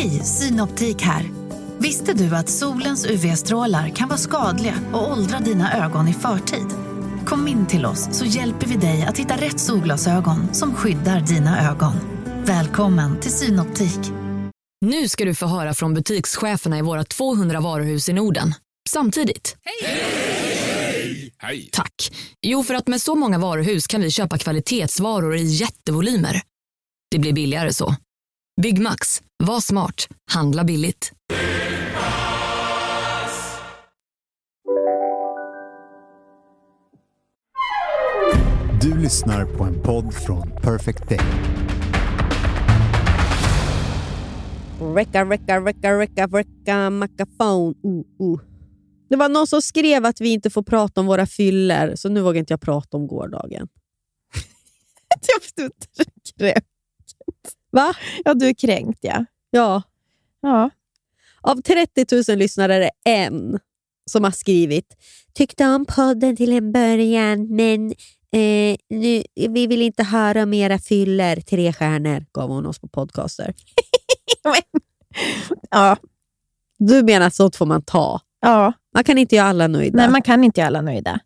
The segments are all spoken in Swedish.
Hej, Synoptik här. Visste du att solens UV-strålar kan vara skadliga och åldra dina ögon i förtid? Kom in till oss så hjälper vi dig att hitta rätt solglasögon som skyddar dina ögon. Välkommen till Synoptik. Nu ska du få höra från butikscheferna i våra 200 varuhus i Norden. Samtidigt. Hej! Tack. Jo, för att med så många varuhus kan vi köpa kvalitetsvaror i jättevolymer. Det blir billigare så. Byggmax. Var smart. Handla billigt. Du lyssnar på en podd från Perfect Day. Recka, recka, recka, recka, recka, mackafon. Uh, uh. Det var någon som skrev att vi inte får prata om våra fyller, så nu vågar inte jag prata om gårdagen. Jag förstår inte. Va? Ja, du är kränkt ja. Ja. ja. Av 30 000 lyssnare är det en som har skrivit “Tyckte om podden till en början, men eh, nu, vi vill inte höra om era fyller. Tre stjärnor gav hon oss på podcaster. ja. Du menar att sånt får man ta? ja. Man kan inte göra alla nöjda. Nej, man kan inte göra alla nöjda.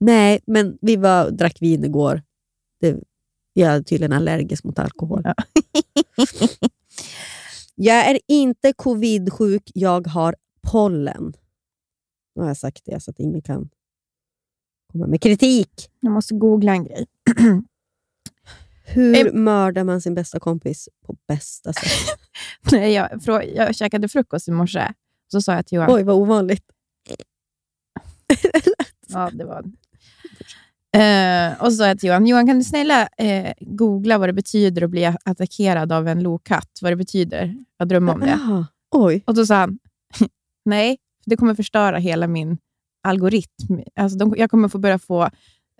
Nej, men vi var, drack vin igår. Det, jag är tydligen allergisk mot alkohol. Ja. jag är inte covid-sjuk, jag har pollen. Nu har jag sagt det så att ingen kan komma med kritik. Jag måste googla en grej. Hur mördar man sin bästa kompis på bästa sätt? Nej, jag, jag käkade frukost i morse. Så sa jag till Johan... Oj, vad ovanligt. Ja, det var... Eh, och så sa jag till Johan, Johan kan du snälla eh, googla vad det betyder att bli attackerad av en lokatt? Vad det betyder att drömma om det. Jaha. Oj. Och då sa han, nej, det kommer förstöra hela min algoritm. Alltså, de, jag kommer få börja få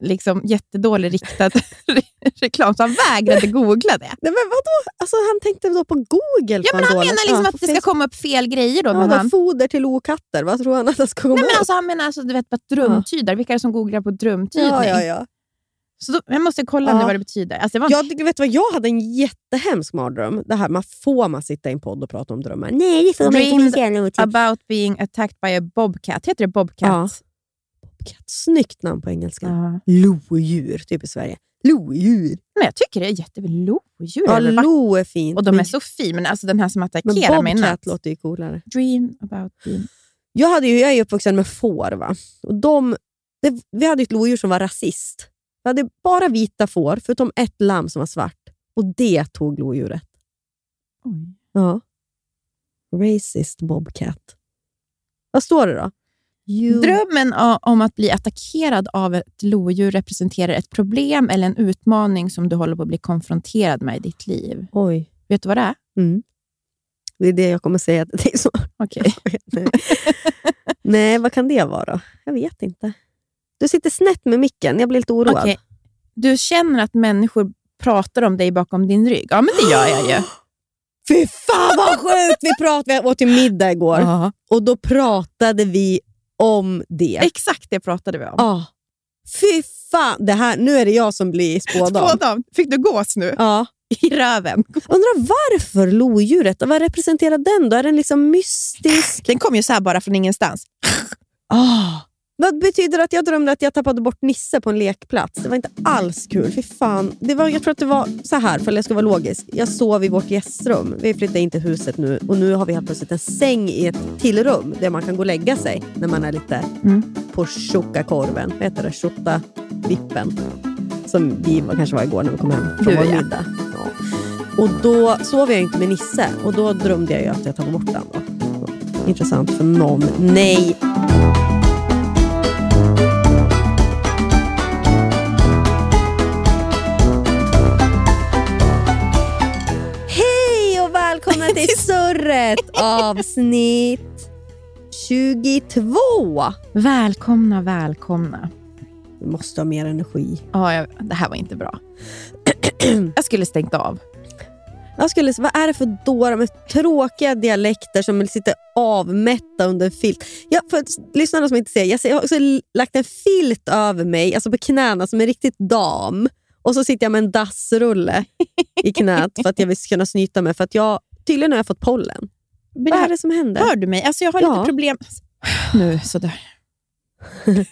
liksom, jättedålig riktad re- reklam. Så han vägrade googla det. Nej, men vadå? Alltså, han tänkte då på Google? Ja, men han dåligt. menar liksom Ja, att det ska komma upp fel grejer. Då, Ja, men han, foder till okatter. Vad tror han att han ska komma nej, men upp? alltså, han menar alltså, du vet, vad drömtydare. Vilka är det som googlar på drömtydning? ja, ja, ja. Så då, jag måste kolla Ja. nu vad det betyder. Alltså, det var, Jag, vet vad, jag hade en jättehemsk mardröm. Det här, man får man sitta i en podd och prata om drömmar? Nej, det får man inte. Det otyg. about being attacked by a bobcat. Heter det bobcat? Ja. Bobcat. Snyggt namn på engelska. Ja. Lodjur, typ i Sverige. Lodjur. Men jag tycker det är jättebra. Lodjur Ja, lo är fint. Och de är men, så fina, men alltså den här som men attackerar mig i bobcat låter ju coolare. Dream about being... Jag, hade ju, jag är ju uppvuxen med får. Va? Och de, det, vi hade ett lodjur som var rasist. Vi hade bara vita får, förutom ett lamm som var svart. Och det tog lodjuret. Oj. Ja. Racist bobcat. Vad står det då? You... Drömmen om att bli attackerad av ett lodjur representerar ett problem eller en utmaning som du håller på att bli konfronterad med i ditt liv. Oj. Vet du vad det är? Mm. Det är det jag kommer säga till dig snart. Okej. Nej. Nej, vad kan det vara? Jag vet inte. Du sitter snett med micken. Jag blir lite oroad. Okej. Du känner att människor pratar om dig bakom din rygg. Ja, men det gör jag ju. Fy fan vad sjukt! Vi, pratade, vi åt till middag igår Ja. och då pratade vi om det. Exakt det pratade vi om. Ja. Fy fan! Det här, nu är det jag som blir spådam. Spådam. Fick du gås nu? Ja. I röven. Undrar varför lodjuret? Vad representerar den då? Är den liksom mystisk? Den kom ju så här bara från ingenstans. Ah. Vad betyder att jag drömde att jag tappade bort Nisse på en lekplats? Det var inte alls kul. Fy fan. Det var, jag tror att det var så här, för jag ska vara logisk. Jag sov i vårt gästrum. Vi flyttade in till huset nu och nu har vi helt plötsligt en säng i ett till rum där man kan gå och lägga sig när man är lite Mm. på tjockakorven. Vad heter det? Tjotta-vippen. Som vi var, kanske var igår när vi kom hem från vår middag. Ja. Och då sov jag inte med Nisse och då drömde jag ju att jag tappade bort den. Då. Intressant för någon. Nej. Avsnitt 22. Välkomna, välkomna. Vi måste ha mer energi. Ja, jag, det här var inte bra. jag skulle stängt av. Jag skulle, vad är det för dårar med tråkiga dialekter som sitter avmätta under en filt? Jag, för lyssnarna som inte ser, jag, ser, jag har också lagt en filt över mig, alltså på knäna som en riktigt dam. Och så sitter jag med en dassrulle i knät för att jag vill kunna snyta mig. För att jag, tydligen har jag fått pollen. Men Vad är det som händer? Hör du mig? Alltså jag har Ja. lite problem. Nu, sådär.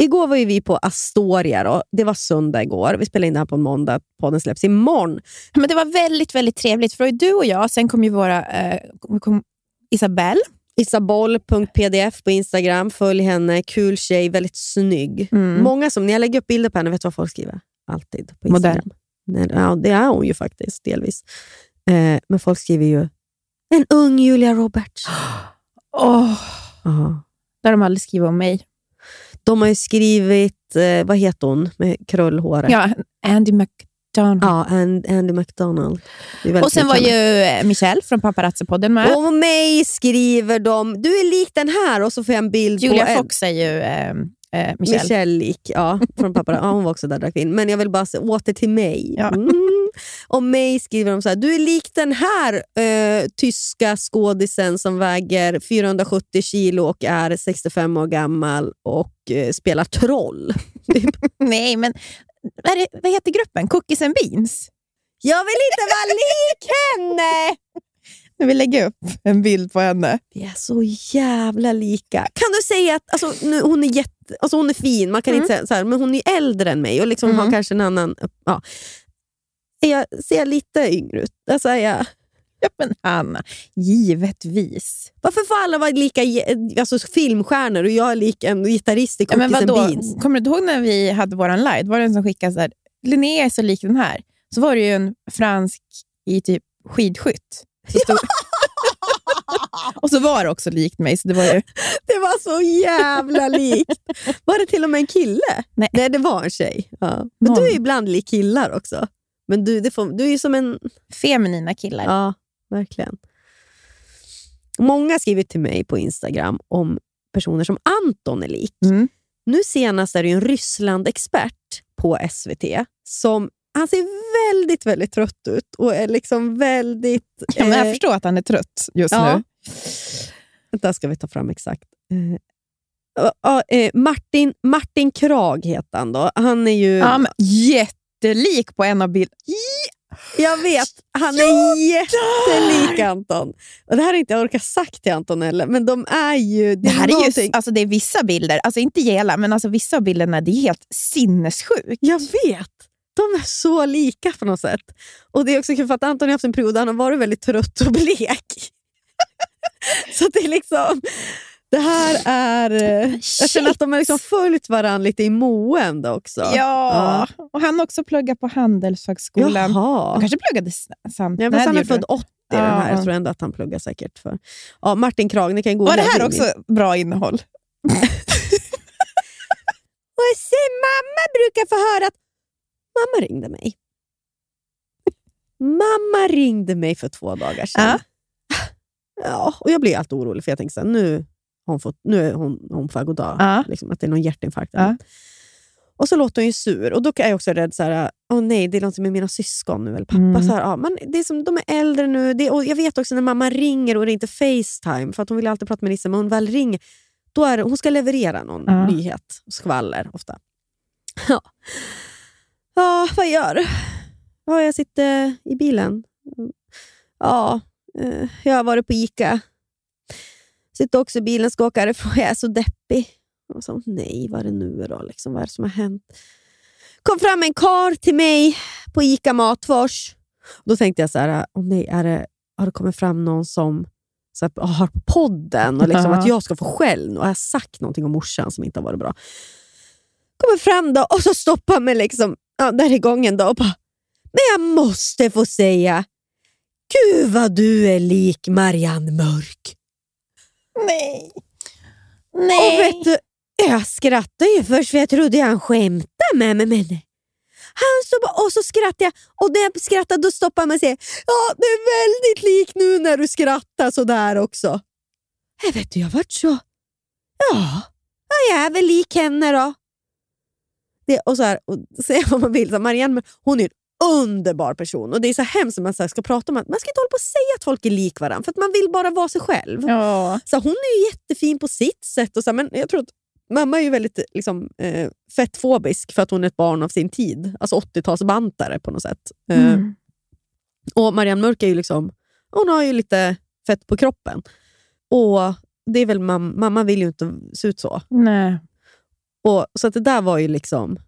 Igår var ju vi på Astoria. Då. Det var söndag igår. Vi spelade in det här på en måndag. Podden släpps imorgon. Men det var väldigt, väldigt trevligt. För du och jag, sen kom ju våra... Eh, kom Isabelle. Isaboll.pdf på Instagram. Följ henne. Kul tjej. Väldigt snygg. Mm. Många som, när jag lägger upp bilder på henne, vet du vad folk skriver? Alltid på. Instagram. Nej, ja, det är hon ju faktiskt, delvis. Eh, men folk skriver ju en ung Julia Roberts. Oh, Aha. där de aldrig skrivit om mig. De har ju skrivit, eh, vad heter hon med krullhåret? Ja, Andy McDonald. Ja, And, Andy McDonald. Och sen var ju eh, Michelle från Paparazzi-podden med. Om mig skriver de, du är lik den här och så får jag en bild Julia på en, Fox är ju eh, eh, Michelle. Michelle lik. Ja, från pappa. Ja, hon var också där drack vin. Men jag vill bara se, åter till mig. Mm. Om mig skriver de så här, du är lik den här eh, tyska skådisen som väger 470 kilo och är 65 år gammal och eh, spelar troll. Nej, men det, vad heter gruppen? Cookies and Beans? jag vill inte vara lik henne! Jag vill lägga upp en bild på henne. Vi är så jävla lika. Kan du säga att alltså, nu, hon, är jätte, alltså, hon är fin, man kan Mm. inte säga så här, men hon är äldre än mig och liksom har Mm. kanske en annan... Ja. Är jag, ser jag lite yngre ut? Alltså, är jag, Ja, men Hanna, givetvis. varför får alla vara lika alltså, filmstjärnor och jag är lik en gitarrist i Ja, men vadå? Beans? Kommer du ihåg när vi hade vår live? Var det en som skickade så här, Linnea är så lik den här. Så var det ju en fransk i typ skidskytt. Så stod... och så var det också likt mig. Så det var ju... Det var så jävla likt. Var det till och med en kille? Nej. det var en tjej. Ja. Men Någon. du är ibland lik killar också. Men du, det får, du är ju som en... feminina killar. Ja, verkligen. Många skriver till mig på Instagram om personer som Anton är lik. Mm. Nu senast är det en Ryssland-expert på SVT som han ser väldigt, väldigt trött ut och är liksom väldigt... Ja, men jag eh, förstår att han är trött just ja. nu. Vänta, ska vi ta fram exakt. Eh, eh, Martin, Martin Krag heter han då. Han är ju... Ja, men jättelik på en av bilderna. Jag vet, han är jättelik Anton. Och det här har inte jag orkat sagt till Anton heller, men de är ju... Det här är ju någonting- alltså det är vissa bilder, alltså inte hela, men alltså vissa av bilderna det är helt sinnessjukt. Jag vet! De är så lika på något sätt. Och Det är också kul för att Anton har haft en period där han har varit väldigt trött och blek. så det är liksom... Det här är... eh, Jag känner att de har liksom följt varandra lite i mående också. Ja, och han har också pluggat på Handelshögskolan. Jaha. Han kanske pluggade s- samt. Ja, Nej, han är född 80 den här. Ja. Jag tror ändå att han pluggar säkert för... Ja, Martin Krag, ni kan googla. Var det här också bra innehåll? Och sen mamma brukar få höra att mamma ringde mig. Mamma ringde mig för två dagar sedan. Ja. och jag blir alltid orolig för jag tänker så här, nu, hon fått, nu är hon, hon på väg att dö. Ja. Liksom, att det är någon hjärtinfarkt. Ja. Och så låter hon ju sur och då är jag också rädd så här, åh nej, det är något med mina syskon nu eller pappa. Mm. Så här, ja, men det är som, de är äldre nu. Det, och jag vet också när mamma ringer och det är inte Facetime, för att hon vill alltid prata med Lisa, men hon väl ringer, då är det, hon ska leverera någon Ja. nyhet, skvaller ofta. Ja. ja, vad gör Ja, jag sitter i bilen. Ja, eh, jag har varit på Ica. Sitter också i bilen, ska åka härifrån. Jag är så deppig. Och så, nej, vad är det nu då? Liksom, vad är det som har hänt? kom fram en kar till mig på Ica Matfors. Då tänkte jag så här, åh nej, är det, har det kommit fram någon som så här, har på podden och liksom Ja. att jag ska få skäll och har jag sagt någonting om morsan som inte har varit bra. Kommer fram då och så stoppar mig liksom, ja, där i gången då och bara, men jag måste få säga, gud vad du är lik Marianne Mörk. Nej. Och Nej. vet du, jag skrattade ju först för jag trodde han skämtade med mig. Men han stod bara, och så skrattade jag och när jag skrattade då stoppade och säger ja, du är väldigt lik nu när du skrattar sådär också. Jag vet du, jag vart så, ja, ja, jag är väl lik henne då. Det, och så här, och säga vad man vill, så Marianne hon är en underbar person och det är så hemskt när man så ska prata om att man ska inte hålla på och säga att folk är lik varandra för att man vill bara vara sig själv. Ja. Så hon är ju jättefin på sitt sätt, och så, men jag tror att mamma är ju väldigt liksom, eh, fettfobisk för att hon är ett barn av sin tid. Alltså 80-talsbantare på något sätt. Eh, Mm. och Marianne Mörk är ju liksom, hon har ju lite fett på kroppen. Och det är väl mam- Mamma vill ju inte se ut så. Nej. Och, så att det där var ju liksom,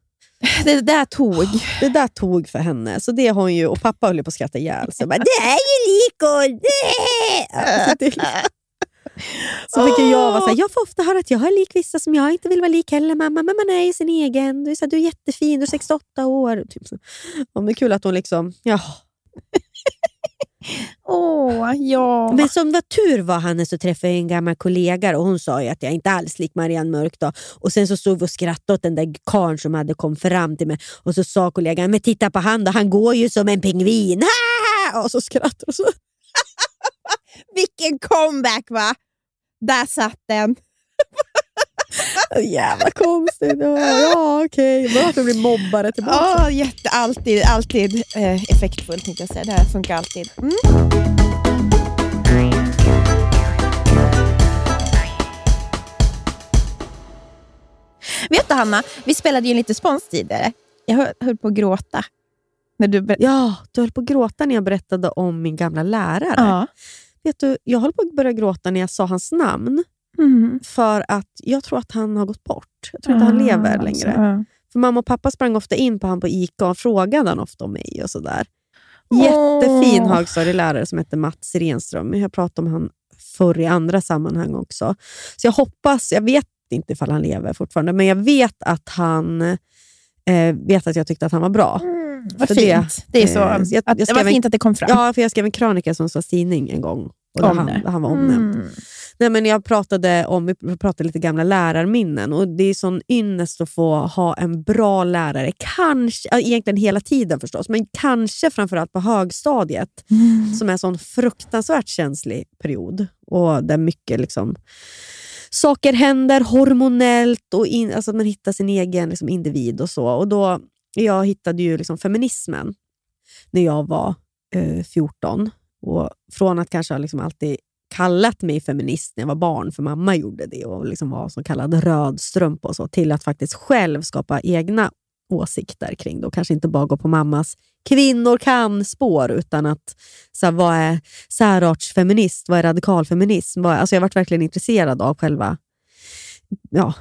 det där tog. det där tog för henne. Så det har hon ju, och pappa höll på att skratta ihjäl sig. Det är ju likor! Liksom- så, fick jag vara såhär, jag får ofta höra att jag är lik vissa som jag inte vill vara lik heller mamma, men man är ju sin egen. Du är, så här, du är jättefin, du är 68 år. Typ så. Ja, det är kul att hon liksom, ja. Åh, ja. Men som var tur var Hannes så träffade jag en gammal kollega och hon sa ju att jag inte alls lik Marianne Mörk. Då. Och Sen så stod vi och skrattade åt den där karln som hade kommit fram till mig och så sa kollegan, men titta på han då, han går ju som en pingvin. Och så skrattade och så. Vilken comeback va? Där satt den. Jävla konstigt. Ja, okej. Bra att du blir mobbare tillbaka. Ja, jätte, alltid, alltid eh, effektfullt tänkte jag säga. Det här funkar alltid. Mm. Vet du Hanna, vi spelade ju lite spons tidigare. Jag höll, höll på att gråta. När du Ja, du höll på att gråta när jag berättade om min gamla lärare. ja. Vet du, jag höll på att börja gråta när jag sa hans namn. Mm. För att jag tror att han har gått bort. Jag tror inte han lever Ah, längre. så, ja. För mamma och pappa sprang ofta in på han på ICA och frågade han ofta om mig. och sådär. Jättefin Åh. högstadielärare som hette Mats Renström. Jag pratat om han förr i andra sammanhang också. Så jag hoppas, jag vet inte ifall han lever fortfarande, men jag vet att han eh, vet att jag tyckte att han var bra. Vad För fint. Det, är så, eh, jag- jag att, det skrev var en- fint att det kom fram. Ja, för jag skrev en krönika som var tidning en gång. Och där han, det. där han var omnämnd. Mm. Nej, men jag pratade om vi pratade lite gamla lärarminnen och det är sån ynnest att få ha en bra lärare. Kanske, egentligen hela tiden förstås, men kanske framförallt på högstadiet som är en sån fruktansvärt känslig period och där mycket liksom, saker händer hormonellt och in, alltså man hittar sin egen liksom, individ och så. Och då, jag hittade ju liksom feminismen när jag var eh, 14. Och från att kanske liksom alltid kallat mig feminist när jag var barn, för mamma gjorde det och liksom var så kallad rödstrumpa och så, till att faktiskt själv skapa egna åsikter kring det och kanske inte bara gå på mammas kvinnor kan-spår, utan att så här, vad är särartsfeminist, vad är radikalfeminism? Vad är, alltså jag varit verkligen intresserad av själva ja,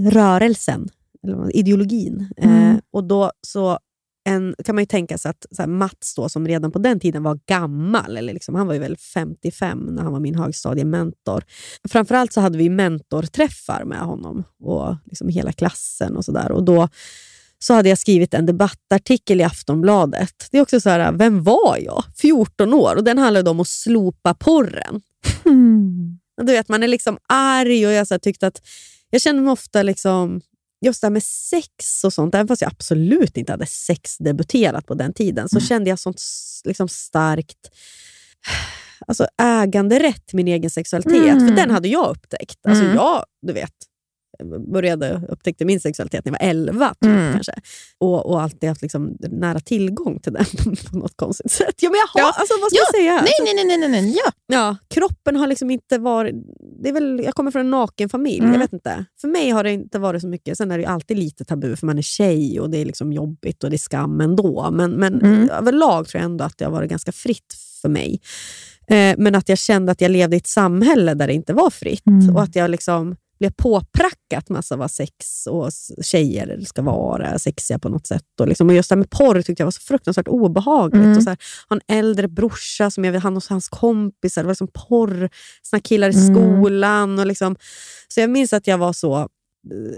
rörelsen, eller ideologin. Mm. Eh, och då så en, kan man ju tänka sig att så här, Mats, då, som redan på den tiden var gammal, eller liksom, han var ju väl 55 när han var min högstadiementor. Framförallt så hade vi mentorträffar med honom och liksom hela klassen. och så där. Och då så hade jag skrivit en debattartikel i Aftonbladet. Det är också så här, vem var jag? 14 år. Och Den handlade om att slopa porren. Mm. Du vet, man är liksom arg och jag så här, tyckte att jag kände mig ofta liksom just det här med sex och sånt, även fast jag absolut inte hade sexdebuterat på den tiden, så kände jag sånt liksom starkt alltså äganderätt min egen sexualitet. Mm. För den hade jag upptäckt. Alltså Mm. jag, du vet, började upptäckte min sexualitet när jag var 11 typ, Mm. kanske. Och, och alltid haft liksom nära tillgång till den på något konstigt sätt. Ja, men jag har, Ja. alltså, vad ska Ja. jag säga? Nej, nej, nej, nej, nej, nej. Ja. Ja, kroppen har liksom inte varit... Det är väl, jag kommer från en naken familj. Mm. Jag vet inte. För mig har det inte varit så mycket. Sen är det alltid lite tabu för man är tjej och det är liksom jobbigt och det är skam ändå. Men, men Mm. överlag tror jag ändå att det har varit ganska fritt för mig. Eh, men att jag kände att jag levde i ett samhälle där det inte var fritt. Mm. Och att jag liksom blev påprackat massa vad sex och tjejer ska vara, sexiga på något sätt. Och, liksom, och just det här med porr tyckte jag var så fruktansvärt obehagligt. Mm. Och så här, ha en äldre brorsa som jag vet, han och hans kompisar, det var liksom porr, såna killar i Mm. skolan. Och liksom, så jag minns att jag var så,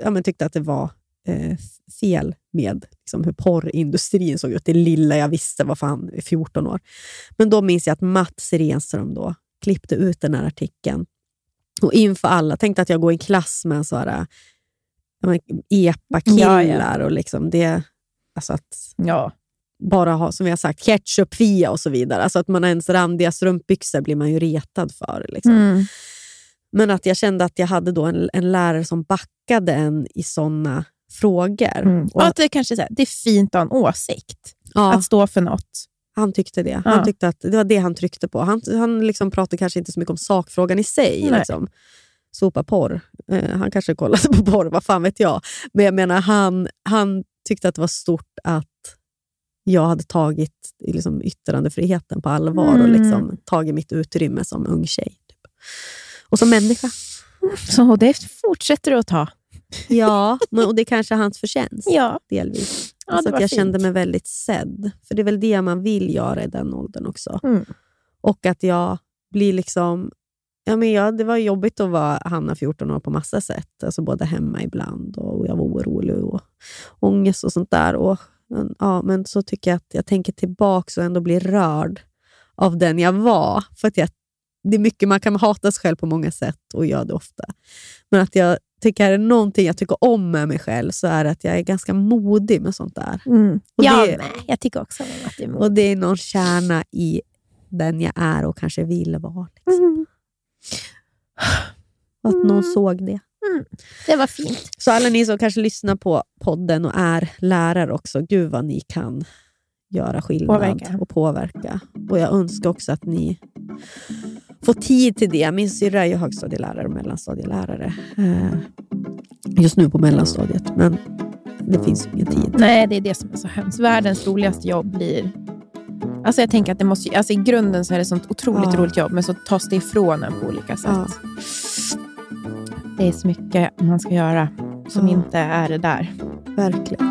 ja, men tyckte att det var eh, fel med liksom, hur porrindustrin såg ut. Det lilla jag visste var fan 14 år. Men då minns jag att Mats Renström då klippte ut den här artikeln. Och inför alla, tänkte att jag går i en klass med epa-killar. Ja, ja. Och liksom det, alltså att Ja. bara ha, som vi har sagt, ketchup-fia och så vidare. Alltså att man ens randiga strumpbyxor blir man ju retad för. Liksom. Mm. Men att jag kände att jag hade då en, en lärare som backade en i såna frågor. Mm. Och att, det, kanske är här, det är fint att ha en åsikt. ja, Att stå för något. Han tyckte det. Ja. Han tyckte att det var det han tryckte på. Han, han liksom pratade kanske inte så mycket om sakfrågan i sig. Nej. Liksom. sopa porr. Eh, han kanske kollade på porr, vad fan vet jag. Men jag menar, han, han tyckte att det var stort att jag hade tagit liksom, yttrandefriheten på allvar och Mm. liksom, tagit mitt utrymme som ung tjej. Typ. Och som människa. Så det fortsätter du att ta. Ja, och det är kanske hans förtjänst Ja. delvis. Ja, alltså att jag fint. kände mig väldigt sedd. För det är väl det man vill göra i den åldern också. Mm. Och att jag blir liksom... Ja, men jag, det var jobbigt att vara Hanna 14 år på massa sätt. Alltså både hemma ibland och jag var orolig och ångest och sånt där. Och, ja, men så tycker jag att jag tänker tillbaka och ändå blir rörd av den jag var. För att jag, det är mycket man kan hata sig själv på många sätt och gör det ofta. Men att jag tycker är någonting jag tycker om med mig själv så är det att jag är ganska modig med sånt där. Mm. Och jag det- med. Jag tycker också att det är modigt. Och det är någon kärna i den jag är och kanske vill vara. Liksom. Mm. Och att någon Mm. såg det. Det var fint. Så alla ni som kanske lyssnar på podden och är lärare också, gud vad ni kan göra skillnad Påverka. och påverka. Och jag önskar också att ni får tid till det. Min syrra är högstadielärare och mellanstadielärare. Eh, Just nu på mellanstadiet, men det finns ju ingen tid. Nej, det är det som är så hemskt. Världens roligaste jobb blir... Alltså jag tänker att det måste, alltså I grunden så är det sånt otroligt Ja. roligt jobb, men så tas det ifrån en på olika sätt. Ja. Det är så mycket man ska göra som Ja. inte är det där. Verkligen.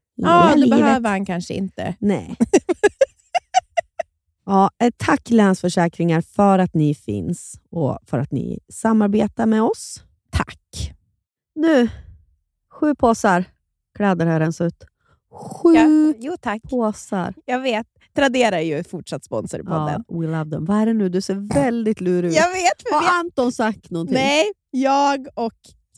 Ja, det livet. behöver han kanske inte. Nej. ja, tack Länsförsäkringar för att ni finns och för att ni samarbetar med oss. Tack. Nu, sju påsar kläder har jag ut. Sju Ja, jo, tack. påsar. Jag vet. Tradera är ju fortsatt sponsor i podden. Ja, we love them. Vad är det nu? Du ser väldigt lurig ut. Jag vet, Har Anton sagt någonting? Nej, jag och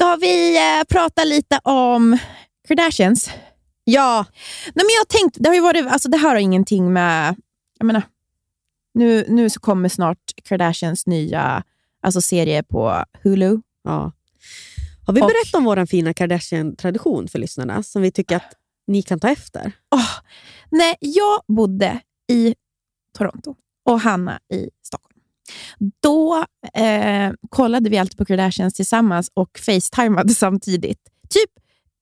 Ska vi eh, prata lite om Kardashians? Ja, Nej, men jag tänkt, det, har ju varit, alltså, det här har ingenting med... Jag menar, nu, nu så kommer snart Kardashians nya alltså, serie på Hulu. ja. Har vi Och- berättat om vår fina Kardashian-tradition för lyssnarna som vi tycker att ni kan ta efter? Åh, när jag bodde i Toronto och Hanna i Stockholm, då eh, kollade vi alltid på Kardashians tillsammans och facetimade samtidigt. Typ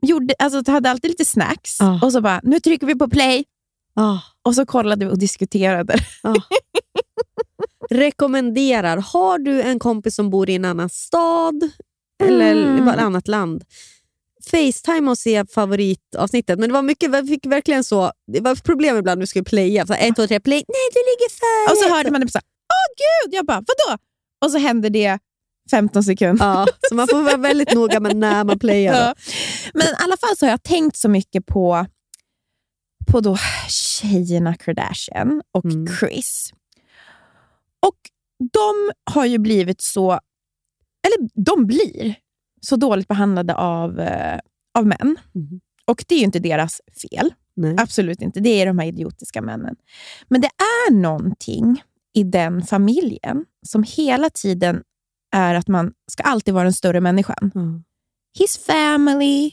gjorde, alltså, hade alltid lite snacks Ja. och så bara, nu trycker vi på play Ah, och så kollade vi och diskuterade. rekommenderar. Har du en kompis som bor i en annan stad eller Mm. ett annat land, Facetime och se favoritavsnittet. Men det var mycket, vi fick verkligen så, det var problem ibland när vi skulle playa. Så här, ett, två, tre, play. Nej, du ligger före. Och så hörde man det så här, gud! Jag bara, vadå? Och så hände det 15 sekunder. Ja, så man får vara väldigt noga med när man playar. Ja. Men i alla fall så har jag tänkt så mycket på, på då tjejerna Kardashian och Mm. Chris. Och de har ju blivit så, eller de blir så dåligt behandlade av, eh, av män. Mhm. Och det är ju inte deras fel. Nej. Absolut inte. Det är de här idiotiska männen. Men det är någonting i den familjen som hela tiden är att man ska alltid vara den större människan. Ja. His family,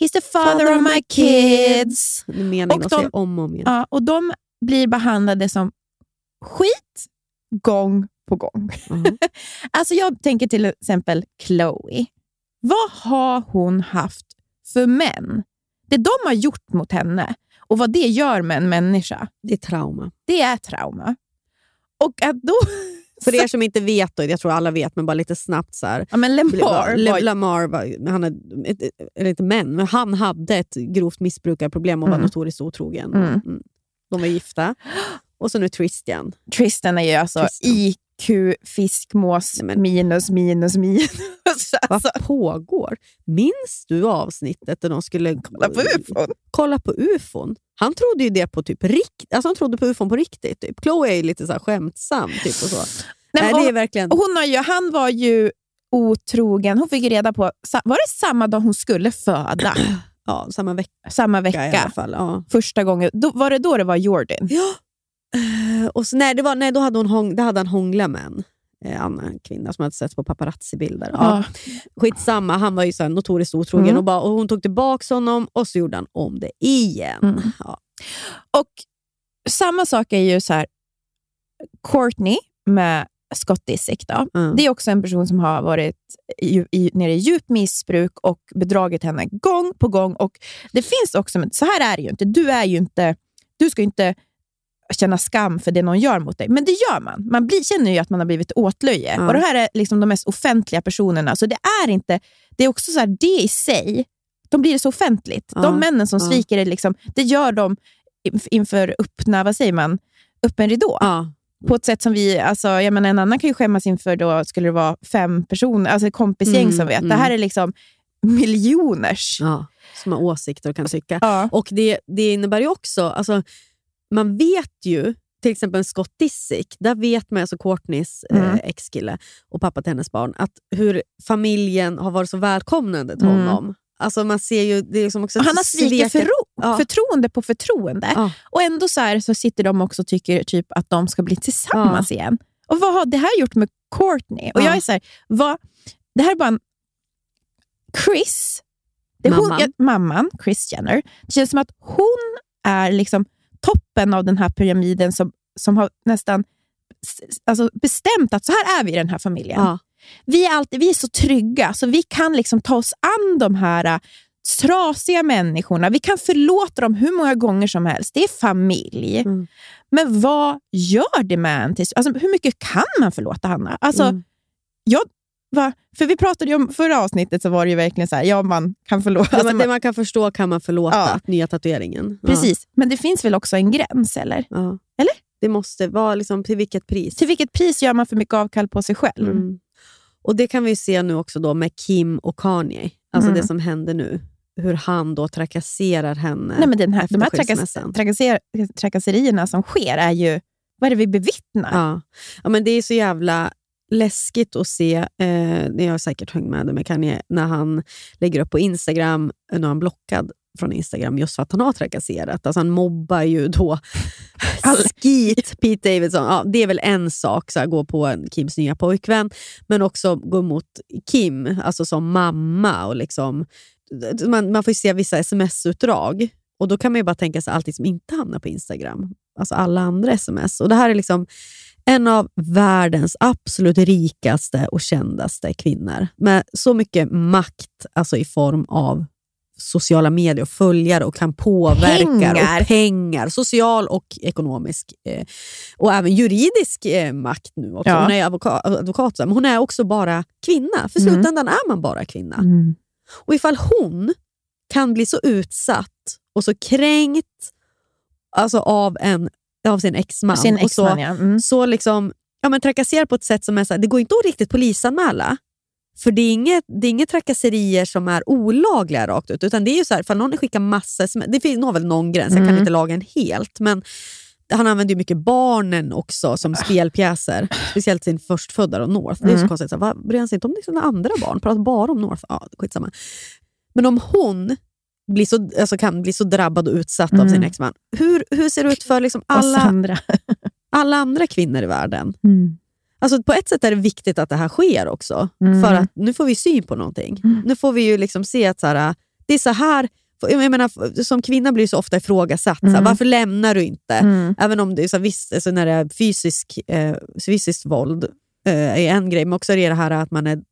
he's the father, of my kids. Det är meningen Och de- om och om igen. Ja, och de blir behandlade som skit gång på gång. Ja. Alltså jag tänker till exempel Chloe. Vad har hon haft för män? Det de har gjort mot henne och vad det gör med en människa, Det är trauma. det är trauma. Och att då... För er som inte vet, då, jag tror alla vet, men bara lite snabbt. så här. Ja, men Lamar Le- var, Lamar, var, han ett, eller inte män, men han hade ett grovt missbrukarproblem och var Mm. notoriskt otrogen. Mm. Mm. De var gifta. Och så nu Tristan. Tristan är ju alltså Tristan. IQ, fiskmås, Nej, men- minus, minus, minus. Alltså, Vad pågår? Minns du avsnittet där de skulle kolla på ufon. kolla på ufon? Han trodde ju det på typ rikt, alltså han trodde på ufon på riktigt. Typ. Chloe är ju lite så skämtsam. Typ, och så. Nej, Nej, det är verkligen... Hon har ju, han var ju otrogen. Hon fick reda på, var det samma dag hon skulle föda? Ja, samma vecka Samma i alla vecka. fall. Ja. Första gången. Då, var det då det var Jordan? Ja. Eh, Och så, nej, det var, nej, då hade, hon hång, då hade han hånglat med en eh, annan kvinna som hade setts på paparazzi-bilder. Ja. Skitsamma, han var ju så här notoriskt otrogen Mm. och, bara, och hon tog tillbaka honom och så gjorde han om det igen. Mm. Ja. Och samma sak är ju så här, Courtney med Scott Disick. Då. Mm. Det är också en person som har varit i, i, nere i djupt missbruk och bedragit henne gång på gång. Och Det finns också, men så här är det ju inte. Du, är ju inte, du ska inte känna skam för det någon gör mot dig, men det gör man. Man blir, känner ju att man har blivit åtlöje. Ja. Och Det här är liksom de mest offentliga personerna. Så det är inte, det är också så här, det i sig, de blir så offentligt. Ja. De männen som Ja. sviker, är liksom, det gör de inf- inför öppna, vad säger man, öppen ridå. Ja. På ett sätt som vi, alltså, jag menar, en annan kan ju skämmas inför, då skulle det vara fem personer, alltså kompisgäng Mm, som vet. mm. Det här är liksom miljoners. Ja. Som har åsikter och kan tycka. Och det, det innebär ju också, alltså, man vet ju, till exempel Scott Disick, där vet man, alltså Courtneys eh, Mm. exkille och pappa till hennes barn, att hur familjen har varit så välkomnande till Mm. honom. Alltså man ser ju, det är liksom också han har svikit förro- Ja. förtroende på förtroende. Ja. Och ändå så, här, så sitter de också och tycker typ att de ska bli tillsammans igen. Och Vad har det här gjort med Courtney? Och Ja. jag är så här, vad, det här är bara en... Chris, det Mamman. Hon, ja, mamman, Chris Jenner, det känns som att hon är liksom toppen av den här pyramiden som, som har nästan alltså bestämt att så här är vi i den här familjen. Ja. Vi, är alltid, vi är så trygga, så vi kan liksom ta oss an de här äh, trasiga människorna. Vi kan förlåta dem hur många gånger som helst. Det är familj. Mm. Men vad gör det med en? Alltså, hur mycket kan man förlåta, Hanna? Alltså, Mm. jag, va? För vi pratade ju om förra avsnittet, så var det ju verkligen så här, ja man kan förlåta. Det, Alltså, man, det man kan förstå kan man förlåta, Ja. nya tatueringen. Ja. precis, men det finns väl också en gräns, eller? Ja. Eller? Det måste vara liksom, till vilket pris. Till vilket pris gör man för mycket avkall på sig själv? Mm. Och Det kan vi se nu också då med Kim och Kanye. Alltså Mm. det som händer nu. Hur han då trakasserar henne. Nej, men den här, de här trakas, trakasser, trakasserierna som sker är ju, vad är det vi bevittnar? Ja. ja, men det är så jävla läskigt att se, eh, ni har säkert hängt med det med Kanye, när han lägger upp på Instagram, eh, nu är han blockad från Instagram just för att han har trakasserat. Alltså han mobbar ju då skit Pete Davidson. Ja, det är väl en sak, så här, gå på Kims nya pojkvän, men också gå mot Kim alltså som mamma. och liksom man, man får se vissa sms-utdrag och då kan man ju bara tänka sig allt som inte hamnar på Instagram. Alltså alla andra sms. Och Det här är liksom en av världens absolut rikaste och kändaste kvinnor med så mycket makt alltså i form av sociala medier och följare och kan påverka. Pengar. Och pengar social och ekonomisk. Eh, och även juridisk eh, makt nu också. Ja. Hon är advokat, advokat, men hon är också bara kvinna. För Mm. slutändan är man bara kvinna. Mm. Och ifall hon kan bli så utsatt och så kränkt alltså av, en, av sin exman Sin och så, exman, ja. Mm. så liksom, ja, men trakasserar på ett sätt som är så här, det går inte att riktigt polisanmäla. För det är, inget, det är inga trakasserier som är olagliga rakt ut. Utan det är ju så här, för någon skickar massa sms, det finns nog väl någon gräns, jag kan Mm. inte lagen helt. Men han använder ju mycket barnen också som spelpjäser. Speciellt sin förstfödda då, North. Det är så Mm. konstigt. Så här, bryr han sig inte om sina andra barn? Pratar bara om North. Ja, skitsamma. Men om hon blir så, alltså kan bli så drabbad och utsatt av Mm. sin exman, hur, hur ser det ut för liksom alla, alla andra kvinnor i världen? Mm. Alltså på ett sätt är det viktigt att det här sker också. Mm. För att nu får vi syn på någonting. Mm. Nu får vi ju liksom se att så här, det är så här... Jag menar, som kvinna blir så ofta ifrågasatt. Mm. varför lämnar du inte? Mm. Även om det är så visst, alltså när det är fysisk, eh, fysiskt våld eh, är en grej, men också det här att man är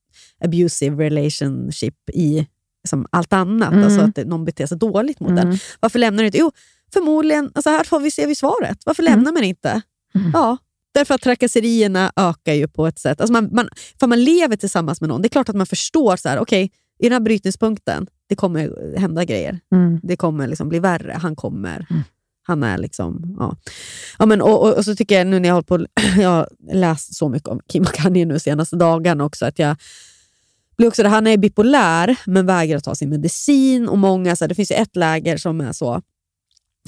abusive relationship i som allt annat. Mm. Alltså att någon beter sig dåligt mot en. Mm. Varför lämnar du inte? Jo, förmodligen, alltså här får vi se vi svaret. Varför Mm. lämnar man inte? Mm. Ja, därför att trakasserierna ökar ju på ett sätt. Alltså man, man, för man lever tillsammans med någon, det är klart att man förstår så här, okej, i den här brytningspunkten, det kommer hända grejer. Mm. Det kommer liksom bli värre. Han kommer. Mm. Han är liksom... Ja. Ja, men, och, och, och så tycker jag nu när jag har hållit på, jag har läst så mycket om Kim och Kanye nu senaste dagarna också, att jag blir också det, han är bipolär men vägrar ta sin medicin. och många så här, Det finns ju ett läger som är så